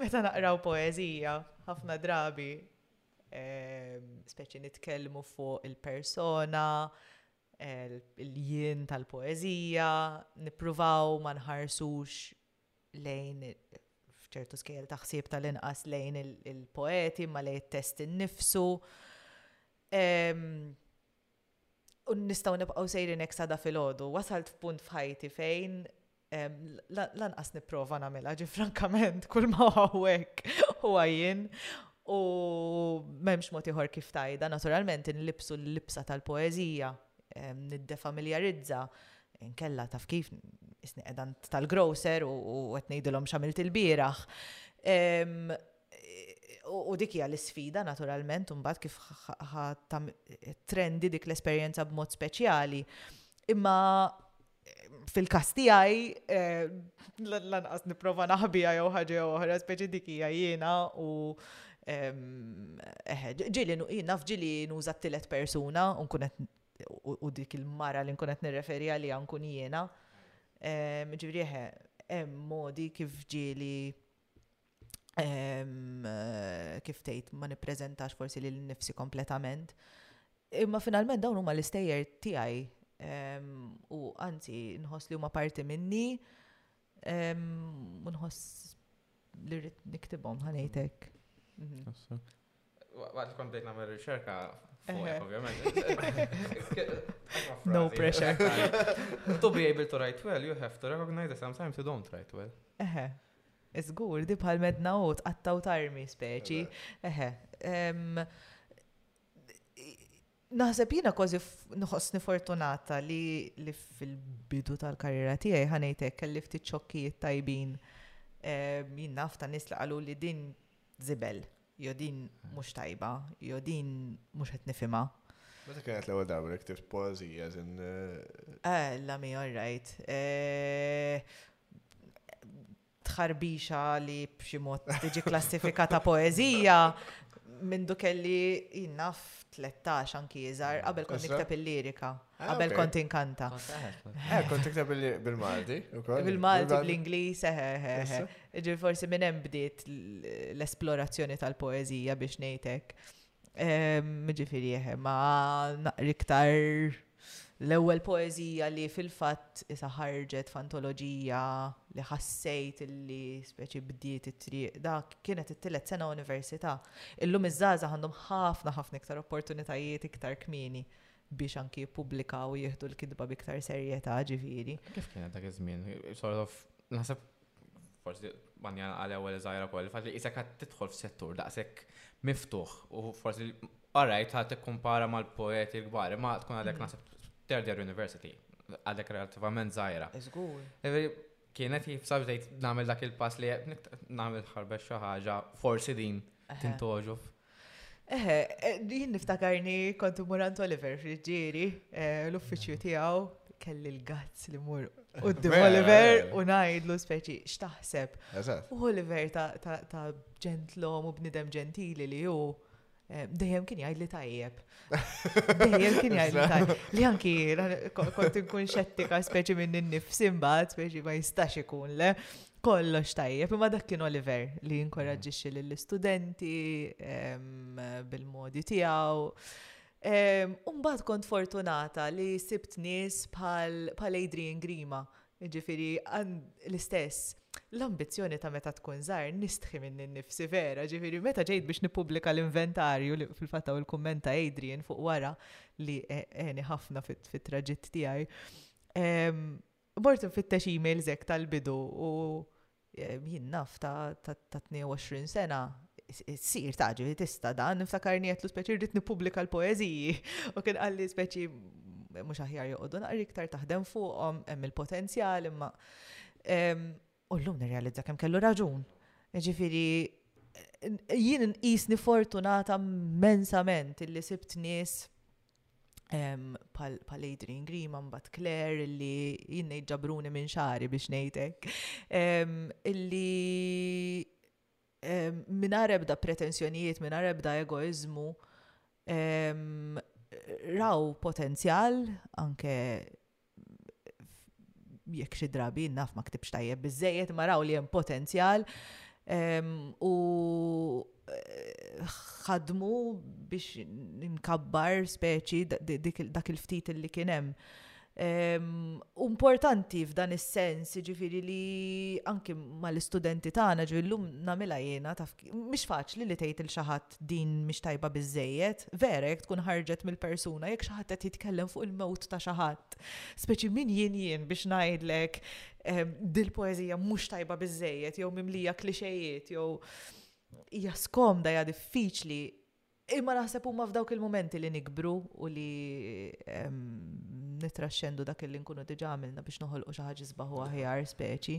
Meta naqraw poezija, ħafna drabi, ehm, speċi nitkellmu fuq il-persona, il-jien tal-poezija, nippruvaw ma nħarsux lejn, f'ċertu skejjel ta' ħsieb tal-inqas lejn il-poeti, ma lejn it-test innifsu. U nistgħu nibqgħu sejrin hekk sada filgħodu. Wasalt f'punt f'ħajti fejn lanqas nipprova nagħmilha ġi frankament kull ma hawnhekk u għajjin u m'hemmx mod ieħor kif tajda naturalment inlibsu l-libsa tal-poeżija niddefamiljarizza, inkella taf kif isni qedan tal-grocer u qed ngħidilhom x'għamilt il-bieraħ. U dik hija l-isfida naturalment imbagħad kif trendi dik l-esperjenza b'mod speċjali. Imma fil-kas tiegħi eh, lanqas nipprova naħbija jew ħaġa jew oħra, speċi dik hija jiena u eh, ġili jiena f'ġili nuża t-tielet persuna u nkun qed u dik il-mara li nkun qed nirreferi għalija nkun jiena. Ġifieri hemm modi kif ġieli Eh, kif tgħid ma nippreżentax forsi lil nifsi kompletament. Imma finalment dawn huma l-istejjer tiegħi u anzi nħoss li huma parti minni u nħoss li rrid niktibhom ħanejtek. Mhm. Waqt li kont bdejt nagħmel riċerka fuq ovvjament. No pressure. To be able to write well, you have to recognize that sometimes you don't write well. Eħe. Iżgur, di bħal medna u tqattaw tarmi speċi. Eħe. Naħseb jiena kważi nħossni fortunata li fil-bidu tal-karriera tiegħi ħanejtek kelli ftit ċokkijiet tajbin jien naf ta' nies li qalu li din zibel, jo din mhux tajba, jo din mhux qed nifhimha. Meta kienet l-ewwel darba li ktibt poeżija żin. Eh, eh la mi all right. Eh, tħarbixa li b'xi mod tiġi klassifikata poeżija minn kelli jinnaf 13 anki jiżar qabel kont nikteb il-lirika. Ah, Qabel kont inkanta. Eh, kont iktar bil-Malti. Bil-Malti, bl-Inglis, eħe, eh, eh, eħe. Eh, Ġi forsi minn hemm bdiet l-esplorazzjoni tal-poezija biex ngħidlek. Ehm, ġifieri eħe, ma naqri iktar l-ewwel poezija li fil-fatt isa ħarġet f'antoloġija li ħassejt li speċi bdiet it-triq dak kienet it-tielet sena università. Illum iż-żgħażagħ għandhom ħafna ħafna iktar opportunitajiet iktar kmieni biex anki jippubblikaw u jieħdu l-kitba biktar serjetà ġifieri. Kif kienet dak iż-żmien? Sort of, naħseb forsi manja għal ewwel żgħira wkoll, fatt li isek qed tidħol f'settur daqshekk miftuħ u forsi għarajt ħadd ikkumpara mal-poeti l-kbar, imma tkun għadek mhm. naħseb third year university, għadek relativament żgħira. Żgur. Kienet jibsa bdejt nagħmel dak il-pass li nagħmel ħarbet xi ħaġa, forsi din tintoġof. Eħe, eh, din niftakarni kontu Murant Oliver friġġieri, eh, l-uffiċju tiegħu kelli l-gazz li mur u d Oliver u najdlu speċi xtaħseb. U Oliver ta' ġentlom u bnidem ġentili li ju Eh, dejjem kien jgħid li tajjeb. Dejjem kien jgħid li tajjeb. Li anki kont inkun xettika speċi minn innifsi mbagħad speċi ma jistax ikun le. Kollox tajjeb, imma dak kien Oliver li inkoraġġixxi mm. lill-istudenti bil-modi tiegħu. Umbagħad kont fortunata li sibt nies bħal Adrian Grima Jiġifieri l-istess, l-ambizzjoni ta' meta tkun żgħir nistħi minni nnifsi vera, jiġifieri meta ġejt biex nippubblika l-inventarju, li fil-fatt hawn il-kumment ta' Adrian fuq wara li għeni ħafna fit-traġitt tiegħi, mort infittex emails hekk tal-bidu u Jien naf ta' 22 sena sir taġi tista dan, niftakarni għetlu speċi rrit nipublika l-poeziji u kien għalli speċi mux aħjar joqodu naqri iktar taħdem fuqom hemm il-potenzjal imma u l-lum nirrealizza kemm kellu raġun. Ġifiri, jien nqisni fortunata mensament illi sibt nies pal Adrian Grima, mbat Claire, illi jinnejt ġabruni minn xari biex nejtek, illi minn ebda pretensjonijiet, minn ebda egoizmu, raw potenzjal anke jekk xi drabi naf ma ktibx tajjeb biżejjed ma raw li hemm potenzjal ehm, u eh, ħadmu biex nkabbar speċi dak il-ftit li kien hemm. Ehm, importanti f'dan is-sens, ġifiri li anki mal-istudenti tagħna ġvillum namila jiena taf mhix faċli li tgħid il xaħat din mhix tajba biżżejjed, vera jekk tkun ħarġet mill-persuna, jekk xi ħadd qed jitkellem fuq il-mewt ta' xi ħadd. Speċi min jien jien biex ngħidlek ehm, dil-poeżija mhux tajba biżżejjed jew mimlija klixejiet jew hija skomda hija diffiċli. Imma naħseb huma f'dawk il-momenti li nikbru u li ehm, nitraxxendu dak li nkunu diġà għamilna biex noħolqu xi ħaġa sbaħu aħjar speċi.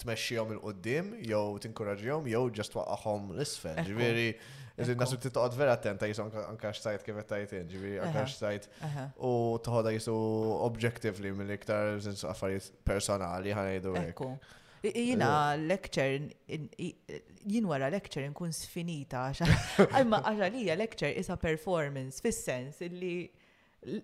tmexxihom il qudiem jew tinkuraġġihom jew ġast waqqahom l-isfel. Ġifieri, iżin nasu ti toqgħod vera attenta jisu anke xtajt kif qed tajt in, ġifieri anke xtajt u toħodha jisu objectively mill-iktar affarijiet personali ħanejdu hekk. Jina lecture, jien wara lecture nkun sfinita għaxa. Għalma għaxa lija lecture isa performance, fis-sens illi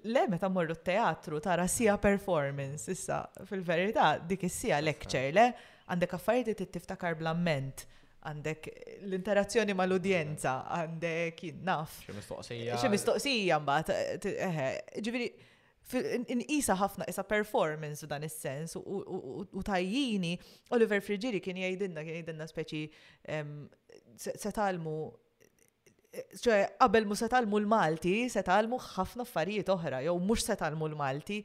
Le meta mmorru t-teatru tara sija performance issa fil-verità dik is-sija lecture le għandek affarijiet li tiftakar bl-amment għandek l-interazzjoni mal-udjenza, għandek naf. Xi mistoqsija. Xi mistoqsija mbagħad. Ġifieri, inqisa ħafna isa performance f'dan is-sens u tajjini Oliver Frigieri kien jgħidilna kien jgħidilna speċi se talmu ċe qabel mu se talmu l-Malti, se talmu ħafna affarijiet oħra, jew mhux se talmu l-Malti.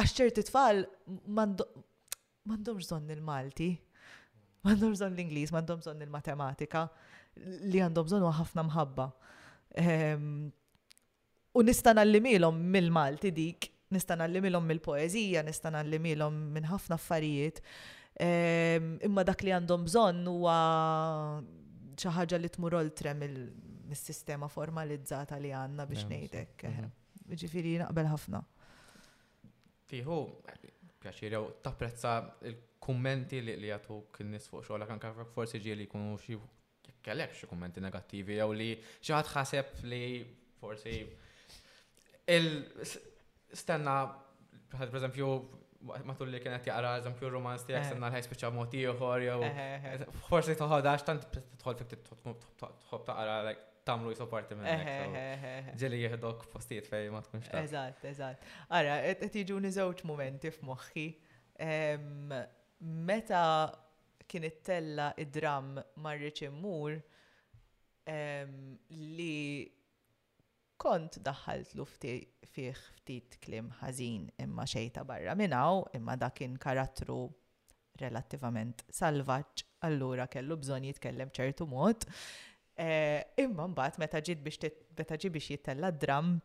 Għax ċerti tfal m'għandhom bżonn il-Malti, m'għandhom bżonn l-Ingliż, m'għandhom bżonn il-matematika, li għandhom bżonn ħafna mħabba. Ehm, U nista' ngħallimilhom mill-Malti dik, nista' ngħallimilhom mill-poeżija, nista' ngħallimilhom minn ħafna affarijiet. Ehm, imma dak li għandhom bżonn huwa xi ħaġa li tmur oltre mill-sistema formalizzata li għandna biex ngħidek. Mhm. Ehm, ġifieri naqbel ħafna. Tiħu, pjaċir jew tapprezza il-kummenti li jagħtuk in-nies fuq xogħlek anke forsi ġieli jkunu xi kellek xi kummenti negattivi jew li xi ħadd ħaseb li forsi il stenna bħal pereżempju matul li kienet jaqra eżempju romans tiegħek eh. stenna l-ħaj spiċċa mod ieħor jew eh, eh, forsi toħodax tant tħol fik tħobb taqra like tamlu jiso parti minn eh, eh, eh, ġeli jihdok postijiet fej ma tkunx ta' Eżatt, eżatt. Ara, qed jiġuni żewġ momenti f'moħħi. Meta kien ittella' id-dramm ma rridx immur li kont daħħaltlu fih ftit kliem ħażin imma xejn ta' barra minn hawn imma dak kien karattru relattivament salvaġġ allura kellu bżonn jitkellem ċertu mod imma mbagħad meta ġiet biex meta ġie biex jittella' d-dramm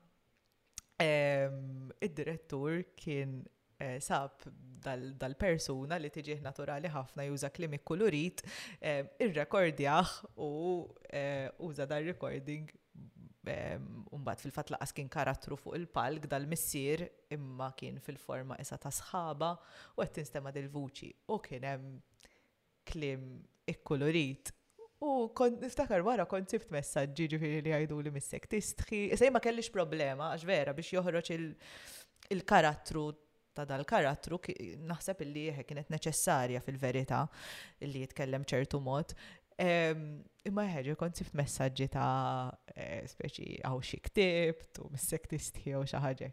id-direttur kien eh, sab dal-persuna li tiġih naturali ħafna juża klim ikkulurit, eh, irrekordjaħ u eh, uża dal-recording Umbat fil-fat laqas kien karattru fuq il-palk dal-missier imma kien fil-forma isa ta' sħaba u għed tinstema dil-vuċi. U kien hemm kliem ikkulurit. U kont niftakar wara kont sibt messaġġi ġifieri li jgħiduli missek tistħi. Issa jien ma kellix problema għax vera biex joħroġ il-karattru ta' dal-karattru naħseb illi jieħe kienet neċessarja fil-verità illi jitkellem ċertu mod. Imma ħeġa kont sift messaġġi ta' eh, speċi għaw xi ktibt u missek tistħi u xi ħaġa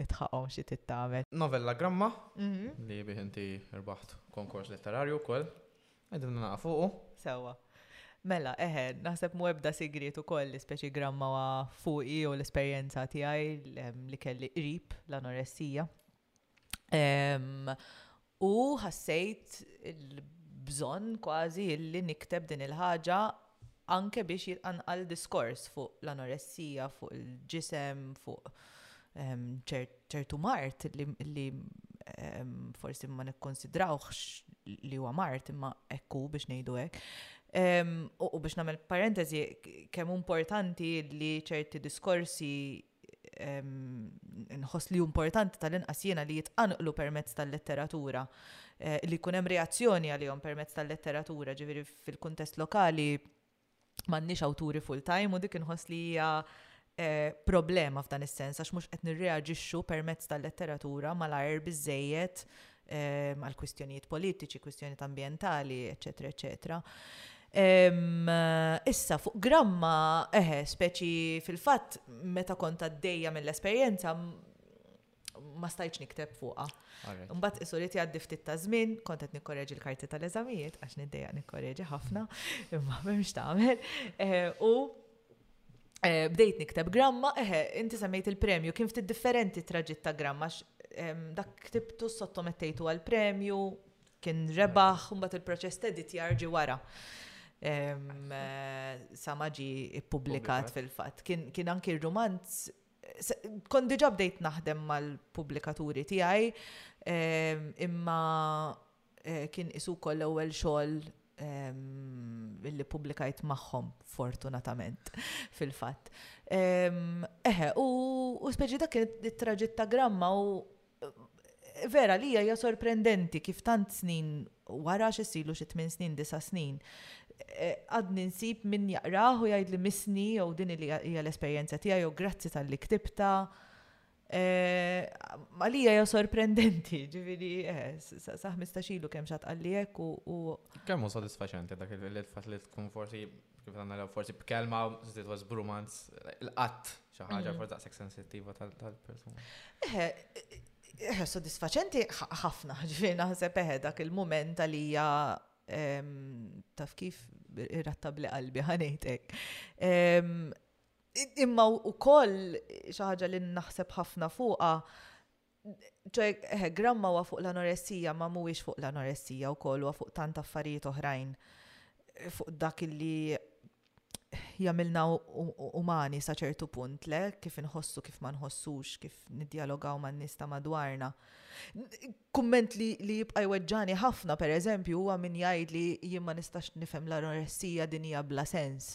Nidħaqhom xi trid tagħmel. Novella Gramma, li bih inti rbaħt konkors letterarju wkoll. Qegħdin naqa' fuqu. Sewwa. Mela, eħe, naħseb mu ebda sigriet ukoll li speċi gramma wa fuqi u l-esperjenza tiegħi li kelli qrib l-anoressija. U ħassejt il-bżonn kważi illi nikteb din il-ħaġa anke biex jitqanqal diskors fuq l-anoressija, fuq il-ġisem, fuq ehm, ċertu mart li ehm, forsi ma nikkonsidrawx li huwa mart imma ekku biex ngħidu hekk. Ehm, u biex nagħmel parentesi, kemm importanti li ċerti diskorsi nħoss li importanti tal-inqas jiena li jitqanqlu permezz tal-letteratura eh, li jkun hemm reazzjoni għalihom permezz tal-letteratura ġifieri fil-kuntest lokali m'għandniex awturi full time u dik inħoss li hija eh, problema f'dan is-sens għax mhux qed nirreaġixxu permezz tal-letteratura malajr biżejjed għal kwistjonijiet politiċi, kwistjonijiet ambjentali, eċetera, eċetera. Issa, fuq gramma, eħe, speċi fil-fatt, meta kont għaddejja mill-esperjenza, ma stajċ nikteb fuqa. Mbatt isolit jgħaddi ftit ta' żmien, kont qed nikkoreġi l-karti tal-eżamijiet għax niddejja nikkoreġi ħafna, imma m'hemmx tagħmel. Eh, u Eh, bdejt nikteb gramma, eħe, inti semmejt il-premju, kien ftit differenti traġit ta' gramma, dak ktibtu sottomettejtu għal-premju, kien rebaħ, mbagħad il-proċess ta' editjar ġi wara. Eh, sa maġi ippubblikat fil-fatt. Kien anki r-rumanz kon diġa bdejt naħdem mal-publikaturi tiegħi imma Kien qisu wkoll l-ewwel xogħol li ppubblikajt magħhom, fortunatament, fil-fatt. Eħe, u speċi dak kien it-traġitt ta' Gramma u vera li hija sorprendenti kif tant snin wara xi ssilu xi tmien snin, disa' snin, għadni nsib min jaqrah u jgħidli missni jew din hija l-esperjenza tiegħi jew grazzi talli ktibtha. Għalija hija sorprendenti, ġifieri sa 15 ilu kemm xat għallijek u. Kemm hu sodisfaċenti dak il-fatt li tkun forsi kif naraw forsi b'kelma żied was brumans il-qatt xi ħaġa mm. forsi daqshekk sensittiva tal-persuna. Eħe, eħe sodisfaċenti ħafna, ġifieri naħseb eħe dak il-mument għalija taf kif irrattabli qalbi ħanejtek. Imma wkoll xi ħaġa li naħseb ħafna fuqha, ċoj eh, gramma huwa fuq l-anoressija ma mhuwiex fuq l-anoressija wkoll huwa fuq tant affarijiet oħrajn fuq dak illi jamilna umani sa ċertu punt, le, kif inħossu, kif ma nħossux, kif nidjalogaw ma nista madwarna. Kumment li, li jibqa' jweġġani ħafna, per eżempju, huwa min jgħid li jien ma nistax nifhem l-anoressija dinija bla sens.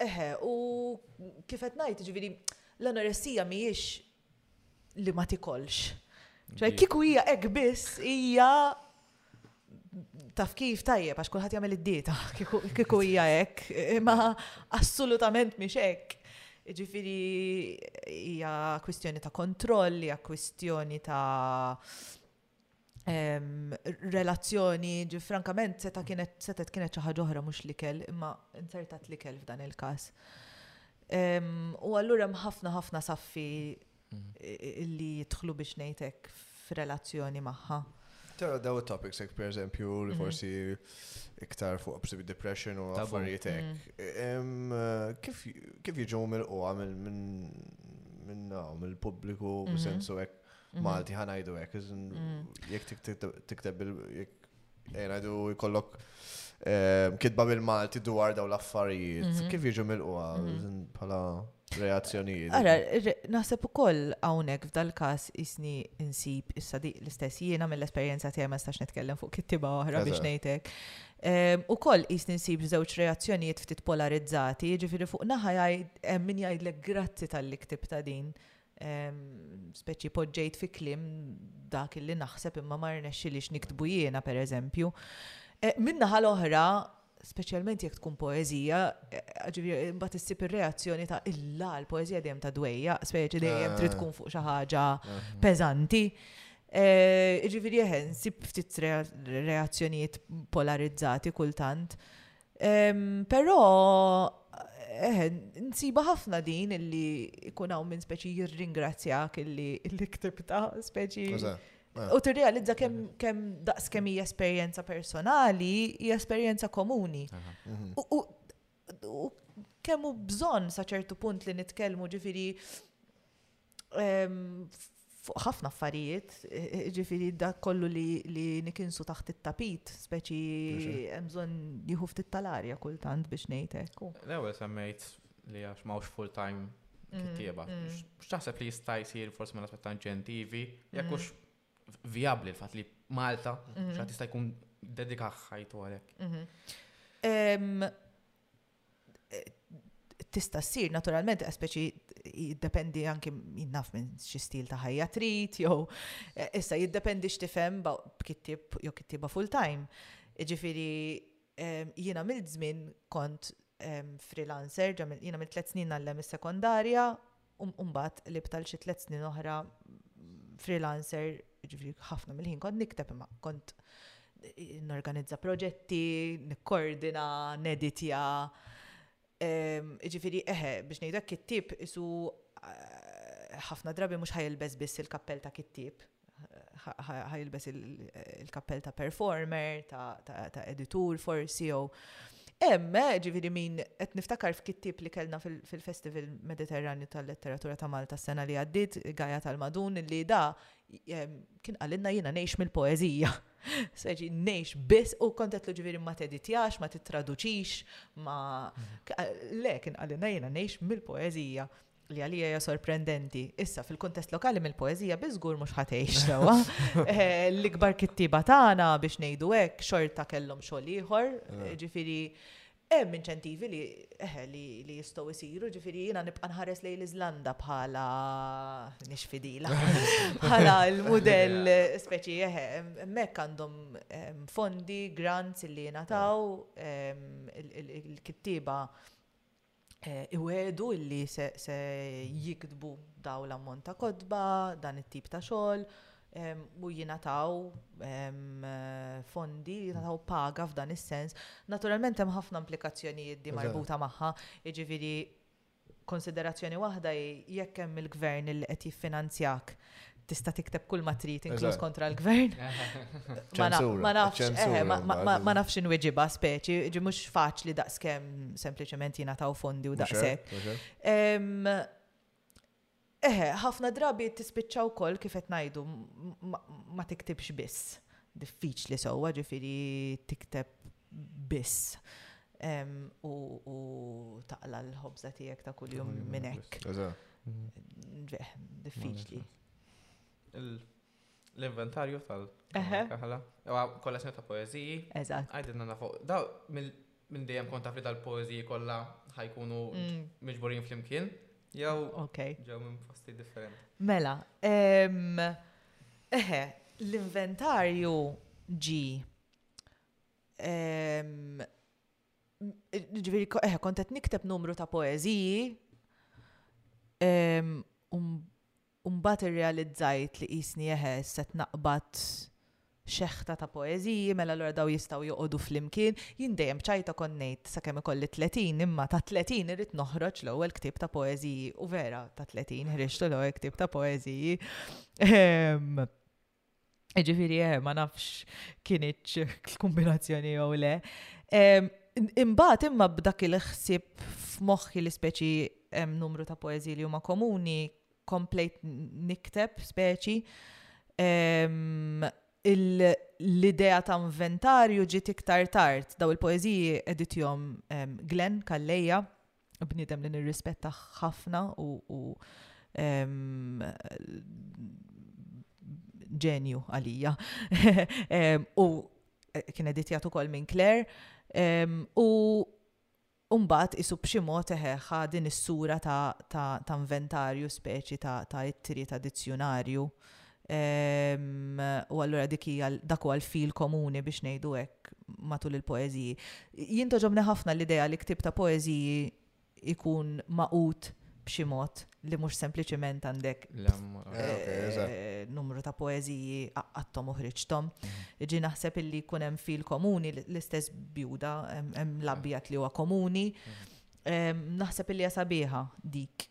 Eħe, u kif qed ngħid, ġifieri l-anoressija mhijiex li ma tikolx. Ġaj, kiku hija hekk biss hija taf kif tajjeb għax kulħadd jagħmel id-dieta kieku hija hekk, imma assolutament mhix hekk. Ġifieri hija kwistjoni ta' kontroll, hija kwistjoni ta' relazzjoni, ġi frankament seta kienet seta kienet xi ħaġa oħra mhux l-ikel, imma insertat l-ikel f'dan il-każ. U allura hemm ħafna ħafna saffi mm. li jidħlu biex ngħidlek f'relazzjoni magħha. Tara daw topics ek per eżempju li mhm. forsi iktar fuq obsessive depression u affarijiet hekk. Mhm. Eh, kif jiġu mill-qwa minn naw mill-pubbliku mhm. sensu hekk Mhm. Malti ħanajdu hekk, mhm. jekk tikteb bil eh, ngħidu jkollok eh, kitba bil-Malti dwar daw l-affarijiet, mhm. kif jiġu mill-qwa bħala reazzjonijiet. Ara, naħseb ukoll hawnhekk f'dal-każ isni insib issa di l-istess jiena mill-esperjenza tiegħi ma stax nitkellem fuq kittiba oħra biex ngħidlek. Ehm, u koll jisni nsib żewġ reazzjonijiet ftit polarizzati, jiġifieri fuq naħa min jgħidlek grazzi tal-li ta' din Speċi poġġejt fi kliem dak illi naħseb imma ma rnexxilix niktbu jiena pereżempju. Min-naħa l-oħra, speċjalment jekk tkun poeżija, ġifieri mbagħad issib ir-reazzjoni ta' illa l-poeżija dejjem ta' dwejja, speċi dejjem trid tkun fuq xi ħaġa peżanti. Ġifieri eħe, nsib ftit reazzjonijiet polarizzati kultant. Però nsiba ħafna din illi jkun hawn minn speċi jirringrazzjak illi illi ktibta speċi. U tirrealizza kemm kemm daqs kemm hija esperjenza personali, hija esperjenza komuni. Mhm. U kemm hu bżonn sa ċertu punt li nitkellmu ġifieri fuq ħafna affarijiet, ġifiri dak kollu li nikinsu taħt it-tapit, speċi emżon jieħu ftit tal-arja kultant biex nejtek. L-ewel semmejt li għax mawx full-time mm, kittieba. Mm. X'taħseb li jista' jsir forsi ma naspetta inċentivi, jekk hux mm. viabli l-fatt li Malta mm-hmm. x'għad jista' jkun dedika ħajtu għalhekk. Mm-hmm. tista' ssir naturalment għas speċi jiddependi anki jinnaf minn xi stil ta' ħajja trid jew eh, issa jiddependi x'tifhem b'kittib jew kittiba full time. Ġifieri ehm, jiena mill żmien kont ehm, freelancer, jiena mill tliet snin għallem is-sekondarja u mbagħad libt għal xi tliet snin oħra freelancer, ġifri ħafna mill-ħin kont nikteb imma kont norganizza proġetti, nikkordina, neditja. Ehm, ġifiri, eħe, biex ngħidlek kittib isu eh, ħafna drabi mhux ħajilbes biss il-kappell ta' kittib, ħa jilbes il-kappell ta' performer, ta' editur forsi, jew Hemm, eh, ġifieri min qed niftakar f'kittib li kellna fil-Festival Mediterranju tal-Letteratura ta' Malta s-sena li għaddiet, Gaja tal-Madun, li da ehm, kien qalilna jiena ngħix mill-poeżija. Seġi ngħix biss u kont qedlu ġifieri ma teditjax, ma tittraduċix, ma mhm. le kien qalilna jiena ngħix mill-poeżija. li għalija hija sorprendenti. Issa, fil-kuntest lokali mill-poezija bi żgur mhux ħatejx sewwa. Eh, l-ikbar kittiba tagħna biex ngħidu hekk xorta kellhom xogħol ieħor, eh. ġifieri hemm inċentivi li eh, li, li jistgħu jsiru, ġifieri jiena nibqa' nħares lejn l-Iżlanda bħala nixfidila. bħala l-mudell speċi eħe, hemmhekk għandhom ehm, fondi, grants li jingħataw ehm, il-kittiba iwegħdu illi se jiktbu dawn l-ammont ta' kotba, dan it-tip ta' xogħol, u jingħataw fondi, jingħataw paga f'dan is-sens. Naturalment hemm ħafna implikazzjonijiet di marbuta magħha, jiġifieri konsiderazzjoni waħda hi jekk hemm il-gvern li qed jiffinanzjak tista' tikteb kull ma trid inkluż kontra l-gvern. Ma nafx, eh, ma nafx inwiġibha speċi, ġi mhux faċli daqskemm sempliċement jiena taw fondi u daqshekk. Eħe, ħafna drabi tispiċċa wkoll kif qed ngħidu ma tiktibx biss. Diffiċli sewwa ġifieri tikteb biss u taqla l-ħobza tiegħek ta' kuljum minn hekk. Diffiċli. L-inventarju tal-kaħla. Kollezzjoni ta' poeziji. Eżatt. Għajdinna nafu. Da minn dejjem kont taf li tal-poeziji kollha ħajkunu mm. miġburin flimkien. Jew. Ok. Ġew minn posti differenti. Mela. Eħe, l-inventarju ġi Ġifieri eh, kont qed nikteb numru ta' poeżiji Umbat irrealizzajt li qisni eħe set naqbad xeħta ta' poeziji, mela l daw jistaw joqodu fl-imkien, jien dejjem ċajta konnejt sa' kemm ikolli 30, imma ta' 30 irrit noħroġ l-ewwel ktib ta' poeziji, u vera ta' 30 ħriġtu l-ewwel ktib ta' poeziji. Ehm, Ġifiri, eh, ma nafx kienieċ l-kombinazzjoni jew le. Imbagħad imma b'dak il-ħsieb f'moħħi li speċi hemm numru ta' poeżi li huma komuni, komplejt nikteb speċi. L-idea ta' inventarju ġiet iktar tard daw il-poeżiji editjom Glenn Kalleja bniedem li nirrispetta ħafna u ġenju għalija. U eh, kien editjat ukoll minn Claire. U Umbat isu b'xi mod eħeħa din is-sura ta', ta, ta inventarju speċi ta', ta ittri ta' dizzjunarju u allura dik hija dak huwa l-fil komuni biex ngħidu hekk matul il-poeżiji. Jien toġobni ħafna l-idea li ktieb ta' poeżiji ikun maqut b'xi mod li mhux sempliċement għandek eh, numru ta' poeżiji qaqqattom u ħriġtom. Mhm. Ġi naħseb illi jkun hemm fil komuni l-istess bjuda hemm l-abjad li huwa komuni. Mhm. Naħseb illi sabiħa dik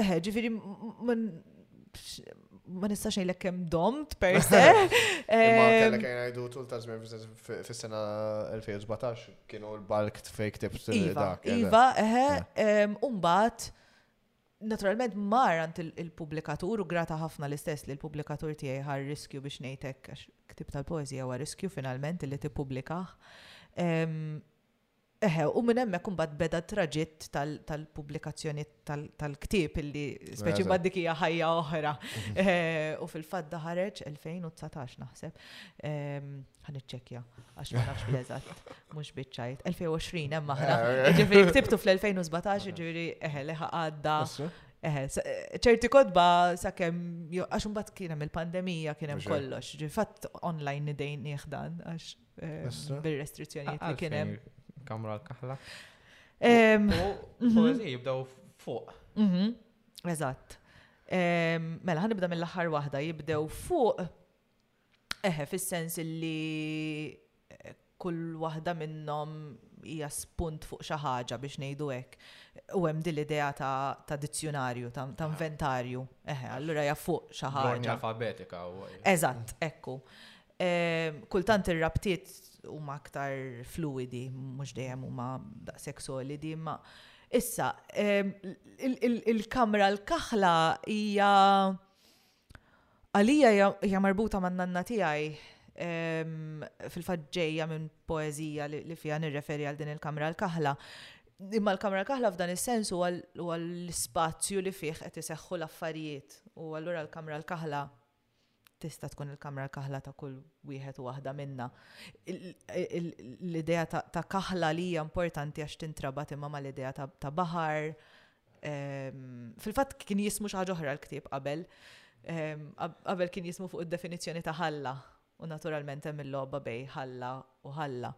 Eħe, ġifiri, ma nistax ngħidlek kemm domt per se. Imma kellek kien ngħidu tul ta' żmien fis-sena 2017 kienu l-bulk fake tips iva, dak. Iva, eħe, umbat naturalment mar għand il-publikatur u grata ħafna l-istess li l-publikatur tiegħi ħar riskju biex ngħidlek għax ktib tal-poeżija huwa riskju finalment li tippubblikaħ. Eħe, u minn hemmhekk imbagħad beda t-traġitt tal-pubblikazzjoni tal-ktieb illi speċi mbagħad dik hija ħajja oħra. Mhm. U fil-fatt da ħareġ 2019 naħseb. Ehm, ħan iċċekkja għax ma nafx bl-eżatt, mhux biċċajt. 2020 hemm aħna. Eh, eh. Ġifieri ktibtu fl-2017, ġifieri eħe leħa għadda. Eħe, ċerti kodba sakemm għax imbagħad kien hemm il-pandemija kien hemm kollox. Ġifatt online nidejn nieħdan għax eh, bir-restrizzjonijiet li kien hemm. Kamra l-kaħla. U jibdaw fuq. Mhm. Eżatt. Mela, ħanibda mill-aħħar waħda, jibdew fuq, eħe, fis-sens li eh, kull waħda minnhom hija spunt fuq xi ħaġa biex ngħidu hekk. U hemm din l-idea ta' dizzjonarju, ta' ah. inventarju. Eħe, allura hija fuq xi ħaġa. alfabetika. Eżatt, ekku. Kultant ir-rabtiet huma aktar fluwidi, mhux dejjem huma daqshekk solidi, imma issa il-kamra l-kaħla hija għalija hija marbuta man-nanna tiegħi fil-fatt ġejja minn poeżija li fiha nirreferi għal din il-kamra l-kaħla. Imma l-kamra l-kaħla f'dan is-sens huwa l-ispazju li fih qed iseħħu l-affarijiet u allura l-kamra l-kaħla Tista' tkun il-kamra l-kaħla ta' kull wieħed u waħda minna. L-idea ta' kaħla li hija importanti għax tintrabat imma mal-idea ta' baħar. Fil-fatt kien jismu xi ħaġa oħra l-ktieb qabel. Qabel kien jismu fuq id-definizzjoni ta' ħalla u naturalment hemm il-logħba bejn ħalla u ħalla.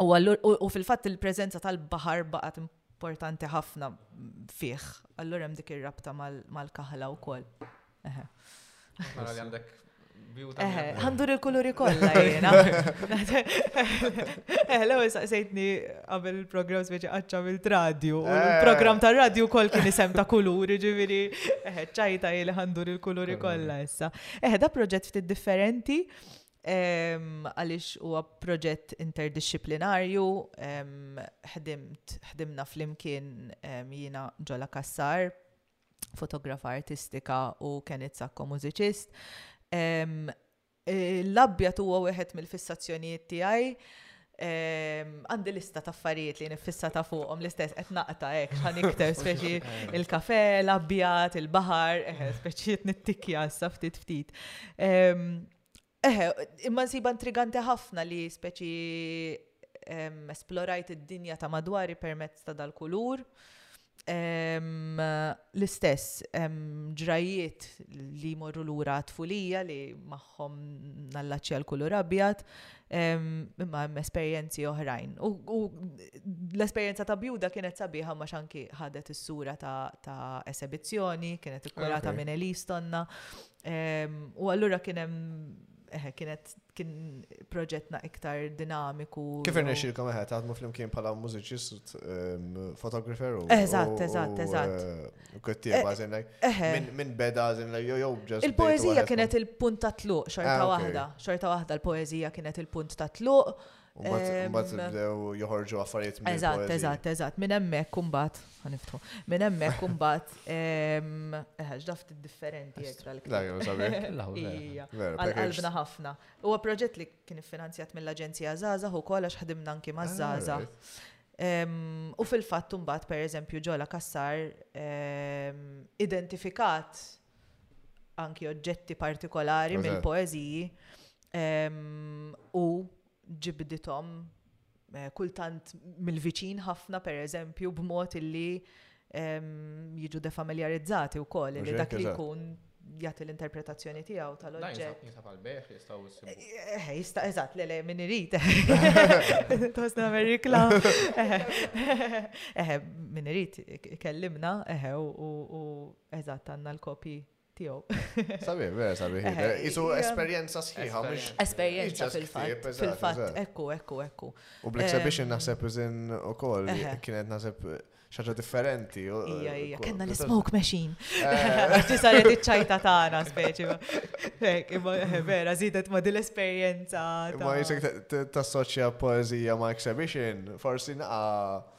U fil-fatt il-preżenza tal-baħar baqgħet importanti ħafna fih. Allura hemm dik ir-rabta mal-kaħla wkoll. Eħe. Mela li għandek Għandur il-kuluri kollha jiena. Hello, saqsejtni qabel il-programm speċi qaċċa mill-radju. Eh. Il-programm tar-radju kol kien isem ta' kuluri, ġifieri ċajta li għandur il-kuluri kollha issa. Eħe, da proġett ftit differenti. għaliex huwa proġett interdixxiplinarju, ħdimna flimkien jiena ġola kassar, fotografa artistika u Kenneth Sakko mużiċist. L-abjad huwa wieħed mill-fissazzjonijiet tiegħi. Għandi lista ta' affarijiet li nifissa ta' fuqhom l-istess qed naqta' hekk ħan iktar speċi il-kafe, l-abjad, il-baħar, eh, speċijiet nittikja sa ftit ftit. Eħe, imma nsiba intriganti ħafna li speċi esplorajt id-dinja ta' madwari permezz ta' dal-kulur. L-istess ġrajiet li morru lura tfulija li magħhom nallaċċja l-kulur abjad, imma hemm esperjenzi oħrajn. U l-esperjenza ta' bjuda kienet sabiħa ma xanki ħadet is-sura ta' esebizzjoni, kienet ikkurata minn Elise tonna, U allura kien hemm eħe kienet kien proġettna iktar dinamiku. Kif irnexxilkom eħe taħdmu flimkien bħala mużiċist, fotografer u. Eżatt, eżatt, eżatt. Eh, Kittieba eh, żinlej. Eh, minn beda żinlej jew jew Il-poeżija kienet il-punt ta' tluq xorta ah, waħda, xorta waħda l-poeżija kienet il-punt ta' tluq. Mbagħad bdew joħorġu affarijiet minn Eżatt, eżatt, eżatt. Minn hemmhekk kumbat, ħaniftħu. Minn hemmhekk kumbat eħaġ daft differenti ekstra l Għalbna ħafna. Huwa proġett li kien iffinanzjat mill-Aġenzija Żgħażagħ ukoll għax ħdimna anki ma' Żgħażagħ. U fil-fatt mbagħad pereżempju ġola kassar identifikat anki oġġetti partikolari mill-poeżiji u ġibdithom eh, kultant mill-viċin ħafna per eżempju b'mod illi jiġu defamiljarizzati wkoll li dak li jkun jagħti l-interpretazzjoni tiegħu tal-oġġett. Jista' bħal-beħ, jistgħu jsibu. Eh, eh, jista' eżatt, le le min irid. Tosna Amerikla. Eħe, min irid kellimna, eħe, u Eżatt, għandna l-kopji tiegħu. Sabiħ, vera sabiħ. Isu esperjenza sħiħa, mhux. Esperjenza fil-fatt. Fil-fatt, ekku, ekku, ekku. U bl-exhibition naħseb iżin ukoll kienet naħseb xaġa differenti. Ija, ija, kena l-smoke machine. Għax ti saret iċ-ċajta tagħna speċi. Hekk, imma vera żidet ma' din l-esperjenza. Ma jisek tassoċja poezija ma' exhibition, forsi naqa'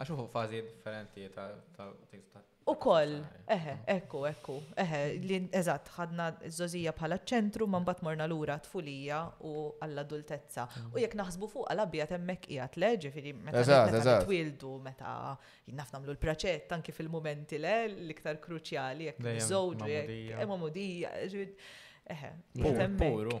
Għax hu fażijiet differenti ta' things ta' Ukoll, eħe, ekku, ekku, eħe, li eżatt, ħadna ż-żożija bħala ċ-ċentru ma mbagħad morna lura għat-tfulija u għall-adultezza. U jekk naħsbu fuqha l-abjad hemmhekk qiegħed le, ġifieri meta Eżatt, meta eżatt. nitwieldu, meta naf nagħmlu l-praċett, anki fil-mumenti le l-iktar kruċjali jekk Dejjem niżżewġu, jekk magħmudija. eh, magħmudija, ġifieri, eħe, qiegħed Pur, hemmhekk. puru.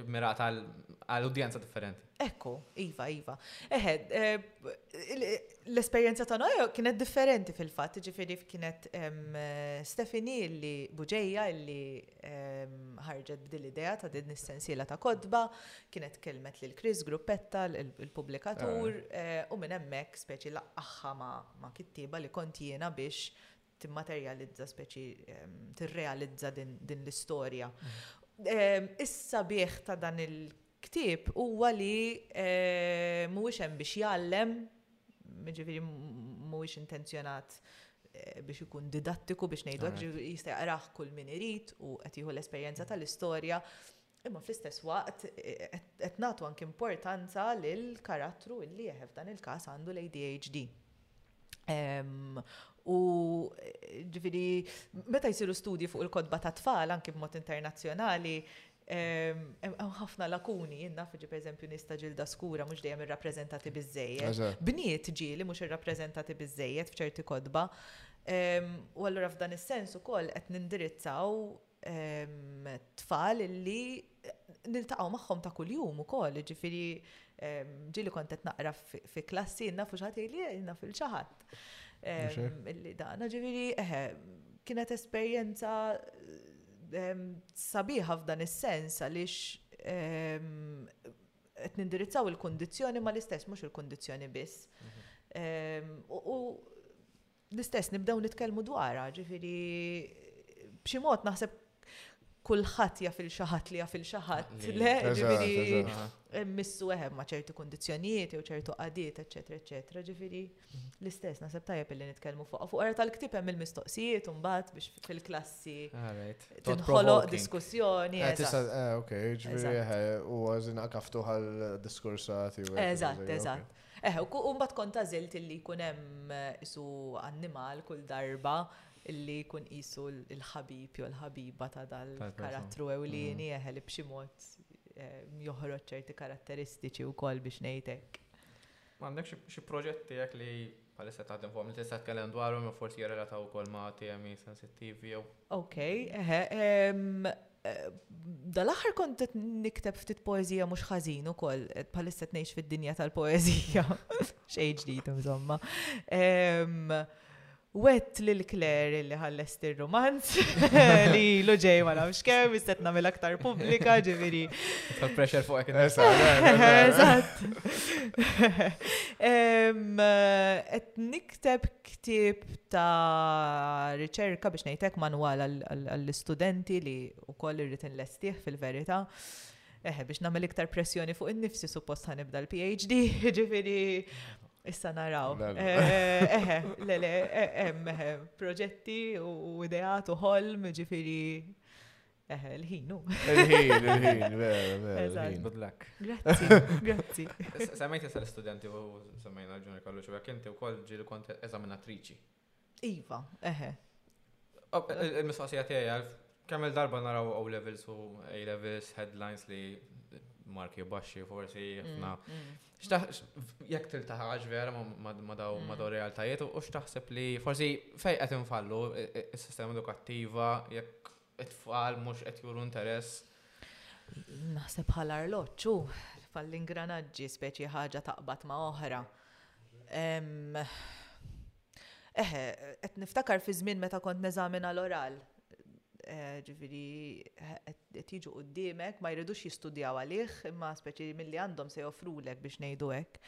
Immirata għal udjenza differenti. Ekku, iva, iva. Eħe, l-esperjenza ta' Noe kienet differenti fil-fatt, ġifieri kienet Stephanie li buġeja li ħarġet b'dil idea ta' din is-sensiela ta' kotba, kienet kelmet lil Chris Gruppetta, il-pubblikatur, u minn hemmhekk speċi laqqagħha ma' kittieba li kont jiena biex timmaterjalizza speċi tirrealizza din l-istorja. Is-sabiħ ta' dan il-ktieb huwa li mhuwiex hemm biex jgħallem, jiġifieri mhuwiex intenzjonat Eh, biex ikun didattiku biex ngħidu jista' jaqrah kull min irid u qed jieħu l-esperjenza tal-istorja Imma fl-istess waqt qed nagħtu anki importanza lill-karattru li eħe f'dan il-każ għandu l-ADHD. U ġifieri meta jsiru studji fuq il-kotba tat-tfal anki b'mod internazzjonali hemm ħafna lakuni, jien naf ġifieri pereżempju nies ta' ġilda skura mhux dejjem irrappreżentati biżżejjed. Bniet ġieli mhux irrappreżentati biżżejjed f'ċerti kotba. U allura f'dan is-sens ukoll qed nindirizzaw tfal li niltaqgħu magħhom ta' kuljum ukoll, ġifieri ġieli kont qed naqra fi klassi nafu xi ħadd li naf il-xi ħadd. Illi dana ġifieri eħe kienet esperjenza sabiħa f'dan is-sens għaliex qed nindirizzaw il-kundizzjoni ma l-istess mhux il-kundizzjoni biss. Mhm. U l-istess nibdew nitkellmu dwarha, ġifieri b'xi mod naħseb kulħadd jaf il xi ħadd li jaf il xi ħadd, le, ġifieri missu eħem ma' ċerti kundizzjonijiet jew ċertu qadiet, eċetera, eċetera, ġifieri l-istess naħseb tajjeb li nitkellmu fuq. Fuq ara tal-ktieb hemm il-mistoqsijiet u mbagħad biex fil-klassi tinħoloq diskussjoni. Eh, eh, ok, ġifieri eh, u għażin għakaftu għal diskursati. Eżatt, eżatt. Eħe, u mbagħad kont għażilt illi jkun hemm isu annimal kull darba illi jkun qisu l-ħabib jew l-ħabiba ta' dal-karattru ewlieni mm. eħe li b'xi mod eh, joħroġ ċerti karatteristiċi wkoll biex ngħidek. Ma għandek xi proġetti hekk li palissa taħdem fuq li tista' tkellem dwarhom forsi jirrelataw ukoll ma' temi sensittivi jew. Ok, eħe, Dal-aħħar kont qed nikteb ftit poeżija mhux ħażin ukoll, bħalissa tnejx fid-dinja tal-poeżija. Xejn ġdid insomma. Wet lil Claire li ħallest ir-romanz li lu ġej ma nafx kemm istet nagħmel aktar pubblika ġifieri. Pressure fuq hekk. Eżatt. Qed nikteb ktieb ta' riċerka biex ngħid hekk manwal għall-istudenti li wkoll irrid inlestih fil-verità. Eħe, biex nagħmel iktar pressjoni fuq in-nifsi suppost ħanibda l-PhD, ġifieri Issa naraw. Eh, eħe, le, le, eh, eħe, proġetti u ideat u ħolm, ġifiri Eh, il-ħin, u. Il-ħin, il-ħin, vera, vera. Good luck. Grazzi, grazzi. Semmejt jessa l-studenti u semmejna l-ġuni kollu xo, għak inti u koll ġil kont eżaminatriċi. Iva, eħe. Il-mistoqsija tiegħi għalf, kemm il-darba naraw O levels u A levels headlines li marki baxxi forsi ħafna. Mm, mm. Jekk tiltaħax vera ma mm. daw realtajiet u x'taħseb li forsi fejn qed infallu is-sistema edukattiva jekk It-tfal mhux qed juru interess. Naħseb bħal arloġġ hu, tfal l-ingranaġġi speċi ħaġa taqbad ma' oħra. Eħe, qed niftakar fi żmien meta kont neżamina l-oral. Eh, ġifieri qed jiġu qudiemek ma jridux jistudjaw għalih imma speċi milli għandhom se joffrulek biex ngħidu hekk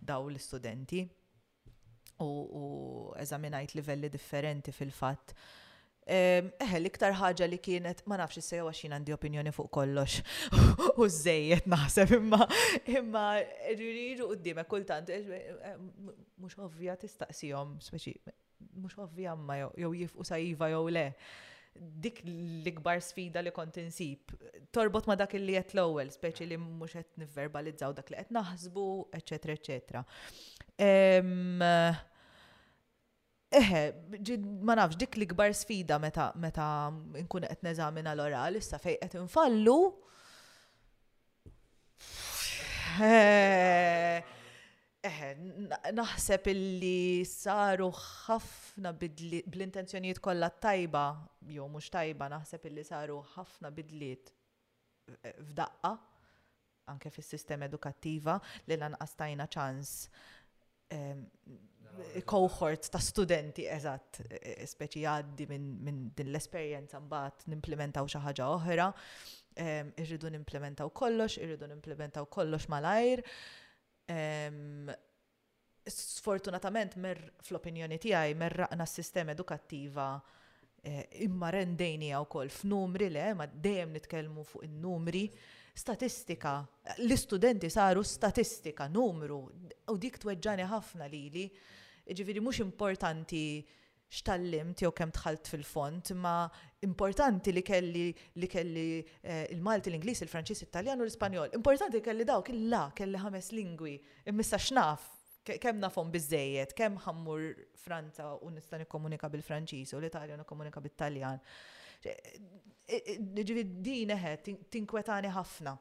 daw l-istudenti. u eżaminajt livelli differenti fil-fatt. Ehm, eħe, l-iktar ħaġa li kienet, ma nafx issej għax jien għandi opinjoni fuq kollox u żejjed naħseb imma imma rridu qudiemek kultant eh, eh, mhux ovvja tistaqsihom speċi mhux ovvja ma jew jifqu sajva jew le. dik l-ikbar sfida li kont insib. Torbot ma dak li qed l-ewwel, speċi li mhux qed nivverbalizzaw dak li qed naħsbu, eċetera, eċetera. Eħe, ma nafx dik l-ikbar sfida meta meta nkun qed neżamina l-oral, issa fejn qed infallu. Eh, Eħe, naħseb illi saru ħafna bidliet, bl-intenzjonijiet kollha tajba, jew mhux tajba, naħseb illi saru ħafna bidliet f'daqqa, anke fis-sistema edukattiva, li lanqas tajna ċans cohort ta' studenti eżatt, speċi jgħaddi minn din l-esperjenza mbagħad nimplimentaw xi ħaġa oħra, irridu nimplimentaw kollox, irridu nimplimentaw kollox malajr. Sfortunatament, fl-opinjoni tiegħi, merraqna s-sistema edukattiva imma rendejniha wkoll f'numri le, ma dejjem nitkellmu fuq in-numri, statistika, l-istudenti saru statistika, numru, u dik tweġġagħni ħafna lili. Jiġifieri mhux importanti x'tgħallimt jew kemm dħalt fil-fond, imma importanti li kelli li kelli l-Malti, l-Ingliż, il-Franċiż, it-Taljan u l-Ispanjol. Importanti li kelli dawk, la, kelli ħames lingwi. Imma issa x'naf? Kemm nafhom biżżejjed? Kemm ħa mmur Franza u nista' nikkomunika bil-Franċiż u l-Italja u nikkomunika bit-Taljan? Jiġifieri din eħe tinkwetani ħafna.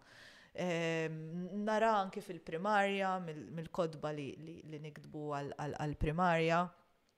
Nara anki fil-primarja, mill-kotba li niktbu għall-primarja,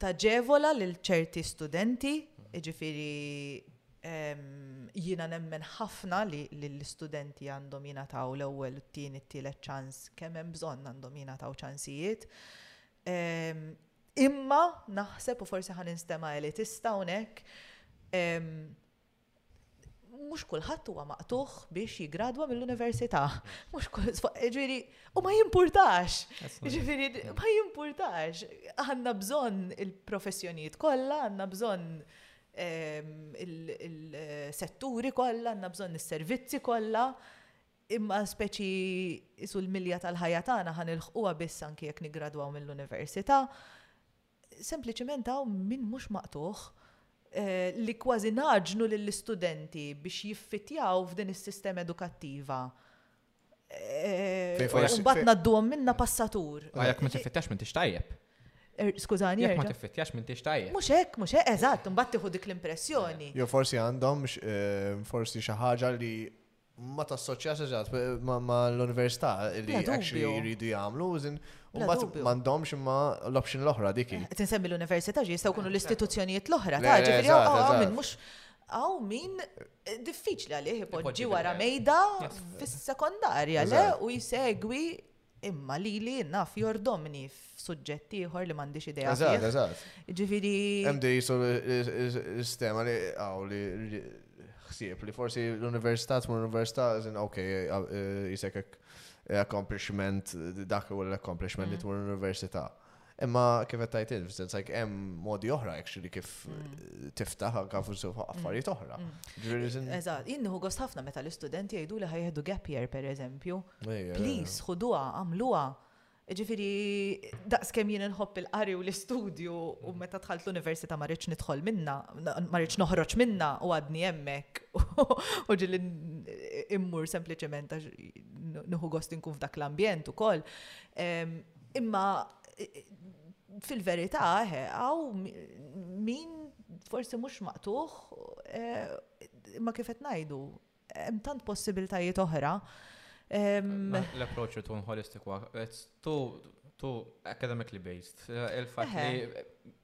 taġevola lil ċerti studenti, jiġifieri jiena nemmen ħafna li l-istudenti għandhom jingħataw l-ewwel u t-tieni t-tielet ċans kemm hemm bżonn għandhom jingħataw ċansijiet. Imma naħseb u forsi ħa ninstema' elitista hawnhekk mhux kulħadd huwa maqtugħ biex jiggradwa mill-università. Mhux kulħadd, ġifieri, u ma jimpurtax. Ġifieri, ma jimpurtax. Għandna bżonn il-professjonijiet kollha, għandna bżonn ehm, il-setturi kollha, għandna bżonn is-servizzi kollha imma speċi isu l-milja tal-ħajja tagħna ħan ilħquha biss anki jekk niggradwaw mill-università. Sempliċiment hawn min mhux maqtugħ li kważi ngħaġġnu lill-istudenti biex jiffittjaw f'din is-sistema edukattiva. Imbagħad ngħadduhom minnha passatur. Ma jekk ma tiffittjax minn tixtajjeb. Er, skużani. Jekk ma tiffittjax minn tixtajjeb. Mhux hekk, mhux hekk, eżatt, imbagħad tieħu dik l-impressjoni. Jo forsi għandhom eh, forsi xi ħaġa li ma tassoċjax eżatt ma l-università li actually jridu jagħmlu, u ma m'għandhomx imma l-option l-oħra diki. Eh, tinsemmi l-università ġi jistgħu jkunu l-istituzzjonijiet l-oħra, ta' ġifieri hawn minn mhux hawn min eh, diffiċli għalih ipoġġi wara mejda fis-sekondarja le u jsegwi imma lili naf jordomni f'suġġett ieħor li m'għandix idea fih. Eżatt, eżatt. Ġifieri. Hemm dej sistema li hawn li ħsieb li forsi l-università tmur l-università żin ok jisek accomplishment dak u l-accomplishment li tmur l-università. Imma kif qed tajt int, f'sens like hemm modi oħra actually kif mm. tiftaħ anke forsi mm. affarijiet oħra. Mm. Eżatt, jien nieħu gost ħafna meta l-istudenti jgħidu li ħajħdu gap year pereżempju. Please, ħuduha, għamluha. Ġifiri, daqs kem jien nħobb il-qari u l-istudju u meta tħalt l-università ma rridx nidħol minna, ma rridx noħroġ minna u għadni hemmhekk u ġilli immur sempliċement għax nħu gost inkun f'dak l-ambjent ukoll. Imma fil-verità eħe, hawn min forsi mhux maqtugħ imma kif qed ngħidu hemm tant possibiltajiet oħra. L-approċċ irid tkun holistiku, it's too academically based. Il-fatt li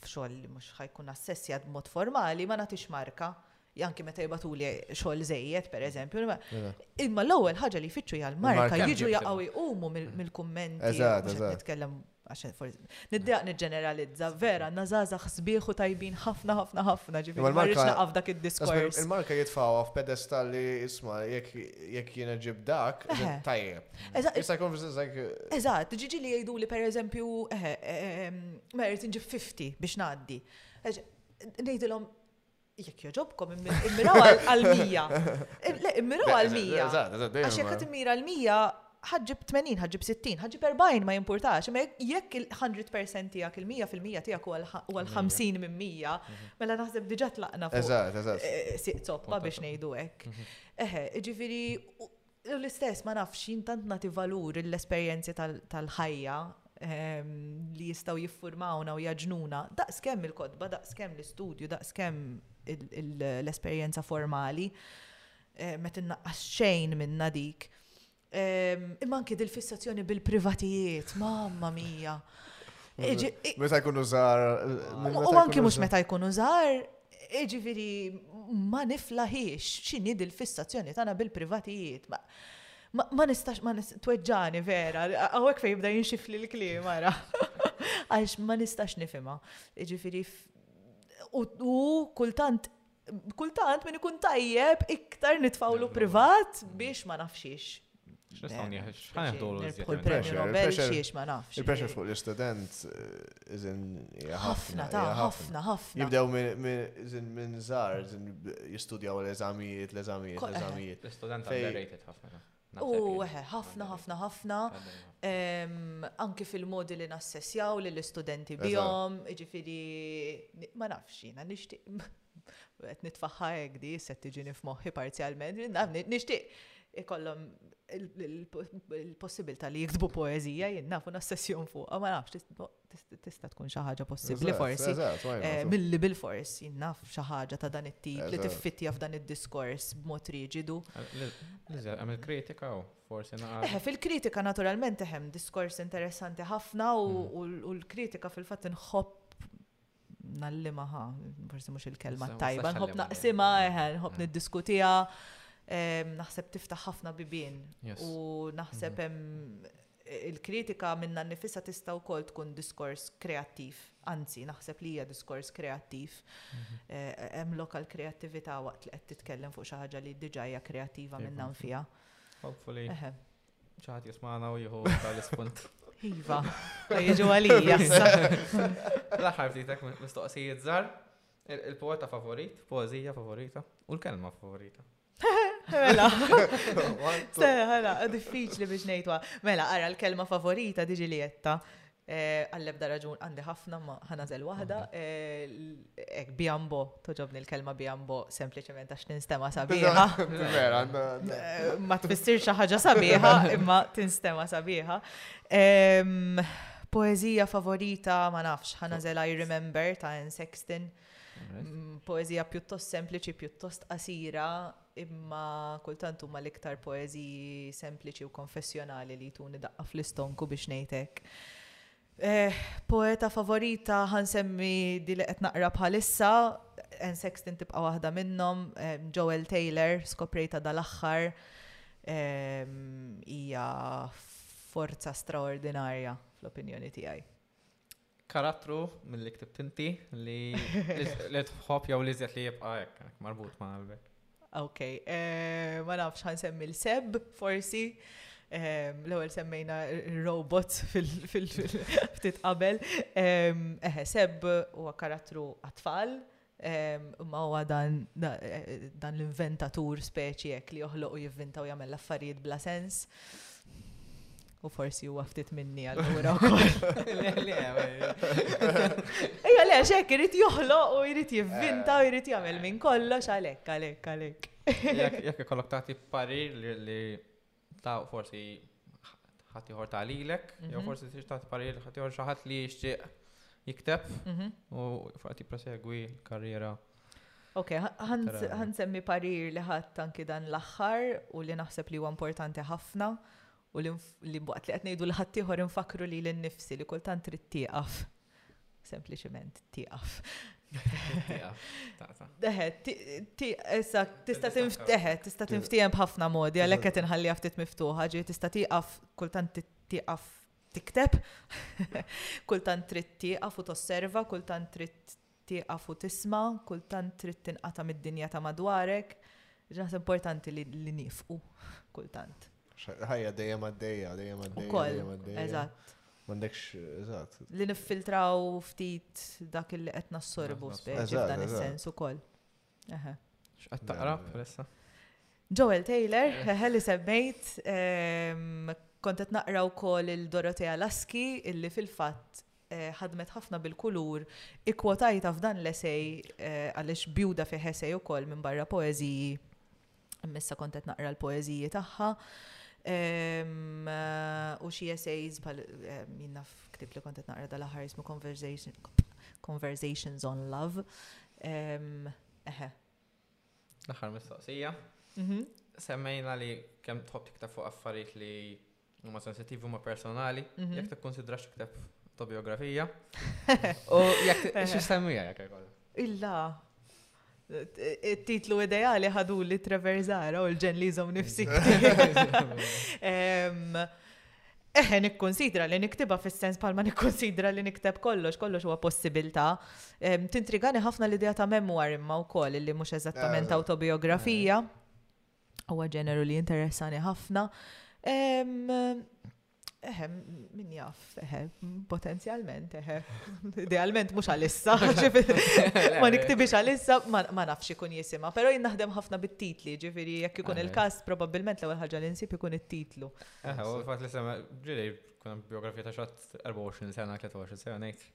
f'xogħol li mhux ħa jkun assessjat b'mod formali ma nagħtix marka janki meta jibatuli xogħol żejjed pereżempju. Imma l-ewwel ħaġa li jfittxu hija l-marka jiġu jaqgħu jqumu mill-kummenti. Eżatt, eżatt. Nitkellem għaxen forsi. Niddeq niġġeneralizza, vera, nazaza xsbieħu tajbin ħafna ħafna ħafna ġifieri. Ma rridx naqaf dak id-diskors. Il-marka jitfawha f'pedestal li isma' jekk jiena ġib dak, tajjeb. Jista' jkun like. Eżatt, ġiġi li jgħidu li per eżempju, eh, eh, eh, ma jrid nġib 50 biex ngħaddi. Ngħidilhom jekk joġobkom immiraw għal-mija. Le, immiraw għal-mija. Għax jekk qed immira għal-mija, ħadġib 80, ħadġib 60, ħadġib 40 ma jimpurtax, ma jekk il-100% tiegħek il-100% tiegħek u għal-50 minn 100, mhm. mela naħseb diġà tlaqna fuq. Eżatt, eżatt. Siq zoppa biex ngħidu hekk. Mhm. Eħe, ġifieri U l-istess, ma nafx, jien tant nagħti valur l-esperjenzi tal-ħajja li jistgħu jiffurmawna u jagħġnuna, daqskemm il-kotba, daqskemm l-istudju, daqskemm l-esperjenza formali, ma tinnaqqas xejn minnha dik. Imma anke dil-fissazzjoni bil-privatijiet, mamma mia! Meta jkunu żgħar. U anke mhux meta jkunu żgħar, Jiġifieri ma niflaħiex x'inhi dil-fissazzjoni tagħna bil-privatijiet. Ma nistax ma tweġġagħni vera, hawnhekk fejn jibda jinxifli l-kliem ara. Għax ma nistax nifhimha. Jiġifieri u kultant kultant min ikun tajjeb iktar nitfawlu privat biex ma nafxiex. X'nistgħu nieħdu? X'ħan nieħdu l-iżjed? Il-premju Nobel xiex ma nafx. Il-pressure fuq l-istudent eh, iżin ħafna, ħafna, ħafna. Jibdew minn żgħar jistudjaw l-eżamijiet, l-eżamijiet, eh, l-eżamijiet. L-istudent underrated ħafna. U eħe, ħafna, ħafna, ħafna. Anki fil-modi li nassessjaw lill-istudenti bihom, ġifiri, ma nafx jina, nixtieq qed nitfaħħa hekk di se tiġini f'moħħi parzjalment, nixtieq ikollhom il-possibilità li jiktbu poeżija jien nafu nassessjon fuq, ma nafx tista' tkun xi ħaġa possibbli forsi. Eh, milli bil-fors jien naf xi ħaġa ta' dan it-tip li tiffittja f'dan id-diskors b'mod riġidu. Għamil kritika u forsi naqgħu. Eh, fil-kritika naturalment hemm diskors interessanti ħafna u mm. l-kritika fil-fatt inħobb nallima ha, forsi mhux il-kelma tajba, nħobb naqsima, nħobb niddiskutija, naħseb tiftaħ ħafna bibien u naħseb mhm. il-kritika minna nifissa tista' wkoll tkun diskors kreattiv, anzi naħseb li hija diskors kreattiv. Mhm. Eh, hemm lokal kreattività waqt li qed titkellem fuq xi ħaġa li diġà hija kreattiva minna fiha. Hopefully. ċaħat jismana u jieħu tal-ispunt. Iva, jieġu għalija. L-axar ftitek mistoqsijiet zar, il-poeta favorit, poezija favorita u l-kelma favorita. Mela, mela, diffiċli biex nejtwa. Mela, għara l-kelma favorita diġi li jetta. Għall-ebda raġun għandi ħafna ma ħanażel waħda. Ek biambo, toġobni l-kelma biambo sempliċement għax tinstema sabiħa. Ma tfissir xi ħaġa sabiħa, imma tinstema sabiħa. Poezija favorita ma nafx, ħanażel I Remember ta' N. Sexton. Mm, poezija pjuttost sempliċi, pjuttost qasira, imma kultant huma l-iktar poeżiji sempliċi u konfessjonali li jtuni daqqa fl-istonku biex ngħid hekk. Eh, poeta favorita ħansemmi di li qed naqra bħalissa, Anne Sexton tibqa' waħda minnhom, eh, Joel Taylor, skoprejta dal-aħħar, eh, hija forza straordinarja fl-opinjoni tiegħi. Karattru mill-li ktibt inti li li tħobb jew li żjed li jibqa' hekk marbut ma' qalbek. Ok, eh, ma nafx ħan semmi l-seb, forsi. Eh, l-ewwel semmejna robots fil-ftit qabel. Eħe, eh, seb huwa karattru għat-tfal, Imma huwa dan dan l-inventatur speċi hekk li joħloq u jivvinta u jagħmel l-affarijiet bla sens. U forsi huwa ftit minni allura wkoll. Ejja le għax hekk irid joħloq u jrid jivvinta u jrid jagħmel minn kollox għalhekk għalhekk għalhekk. Jekk ikollok tagħti parir li Ta' forsi ħadd ieħor ta' lilek, jew mhm. forsi trid tagħti parir ħadd ieħor xi ħadd li jixtieq jikteb mhm. u fuq jipprosegwi l-karriera. Ok, ħan semmi parir li ħadd anki dan l-aħħar u li naħseb li huwa importanti ħafna u li waqt li qed ngħidu li ħadd ieħor infakru li l-nifsi li kultant trid tieqaf. sempliċement tieqaf. Tieqaf, taqta. Deħet, issa tista' tinfteħet, tista' tinftiehem b'ħafna modi, għalhekk qed inħalliha ftit miftuħa, ġi tista' tieqaf kultant tieqaf tikteb, kultant trid tieqaf u tosserva, kultant trid Tieqaf u tisma', kultant trid tinqata' mid-dinja ta' madwarek. Jiġifieri naħseb importanti li niefqu kultant. Ħajja dejjem għaddejja, dejjem għaddejja. Ukoll, eżatt. M'għandekx, eżatt. Li niffiltraw ftit dak li qed nassorbu speċi f'dan is-sens ukoll. X'qed taqra bħalissa? Joel Taylor, eħe li semmejt, ehm, kont qed naqra wkoll il-Dorotea Laski illi fil-fatt eh, ħadmet ħafna bil-kulur, ikkwotajta f'dan l-esej eh, għaliex bjuda fih esej ukoll minn barra poeżiji Missa kont qed naqra l-poeżiji tagħha u xi essays bħal minna f'ktib li kont qed naqra dal-aħħar jismu Conversations on Love. Eħe. L-aħħar mistoqsija. Mhm. Semmejna li kemm tħobb tikta fuq affarijiet li Huma sensittivi huma personali, mhm. jekk tikkonsidra x'tikteb autobiografija. U jekk x'semmija jekk ikollha. Illa, titlu ideali ħadu li Trevor Zara u l-ġen li jżom nifsi. Eħe, nikkonsidra li niktiba fis-sens palma nikkonsidra li nikteb kollox, kollox huwa possibilità. Tintrigani ħafna l-idea ta' memoir imma wkoll li mhux eżattament autobiografija. Huwa ġeneru li interessani ħafna. Eħe, min jaf, eħe, potenzjalment, eħe, idealment mux għalissa, ma niktibix għalissa, ma nafx ikun jisima, pero jinnaħdem ħafna bit-titli, ġifiri, jekk ikun il-kas, probabilment l-ewel ħagġa li nsib ikun it-titlu. Eħe, u fatt li sema, ġili, kuna biografija ta' xat 24 sena, 23 sena, nejt.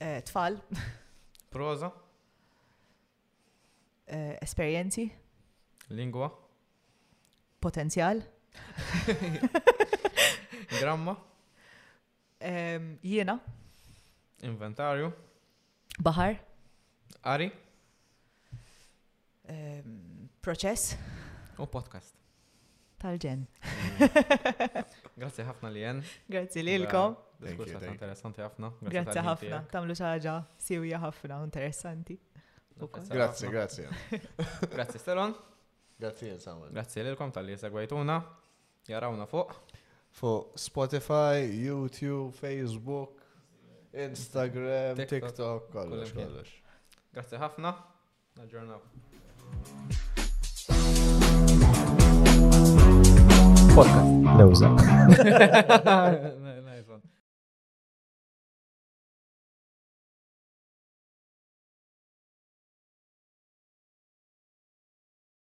Eh, tfal. Proza. Eh, esperjenzi. Lingwa. Potenzjal. Gramma. Jiena. Inventarju. Baħar. Qari. Ehm, proċess. U podcast. Tal-ġen. Grazzi ħafna li jen. Grazzi li l-kom. Diskursa interessanti ħafna. Grazzi ħafna. Tamlu xaġa siwja ħafna interessanti. Grazzi, grazzi. Grazzi Stelon. Grazzi Samuel. Grazzi lilkom tal-li segwajtuna. Jarawna fuq? Fuq Spotify, YouTube, Facebook, Instagram, TikTok, kollox, kollox. Grazzi ħafna, naġġornaw. Podcast. Lewza.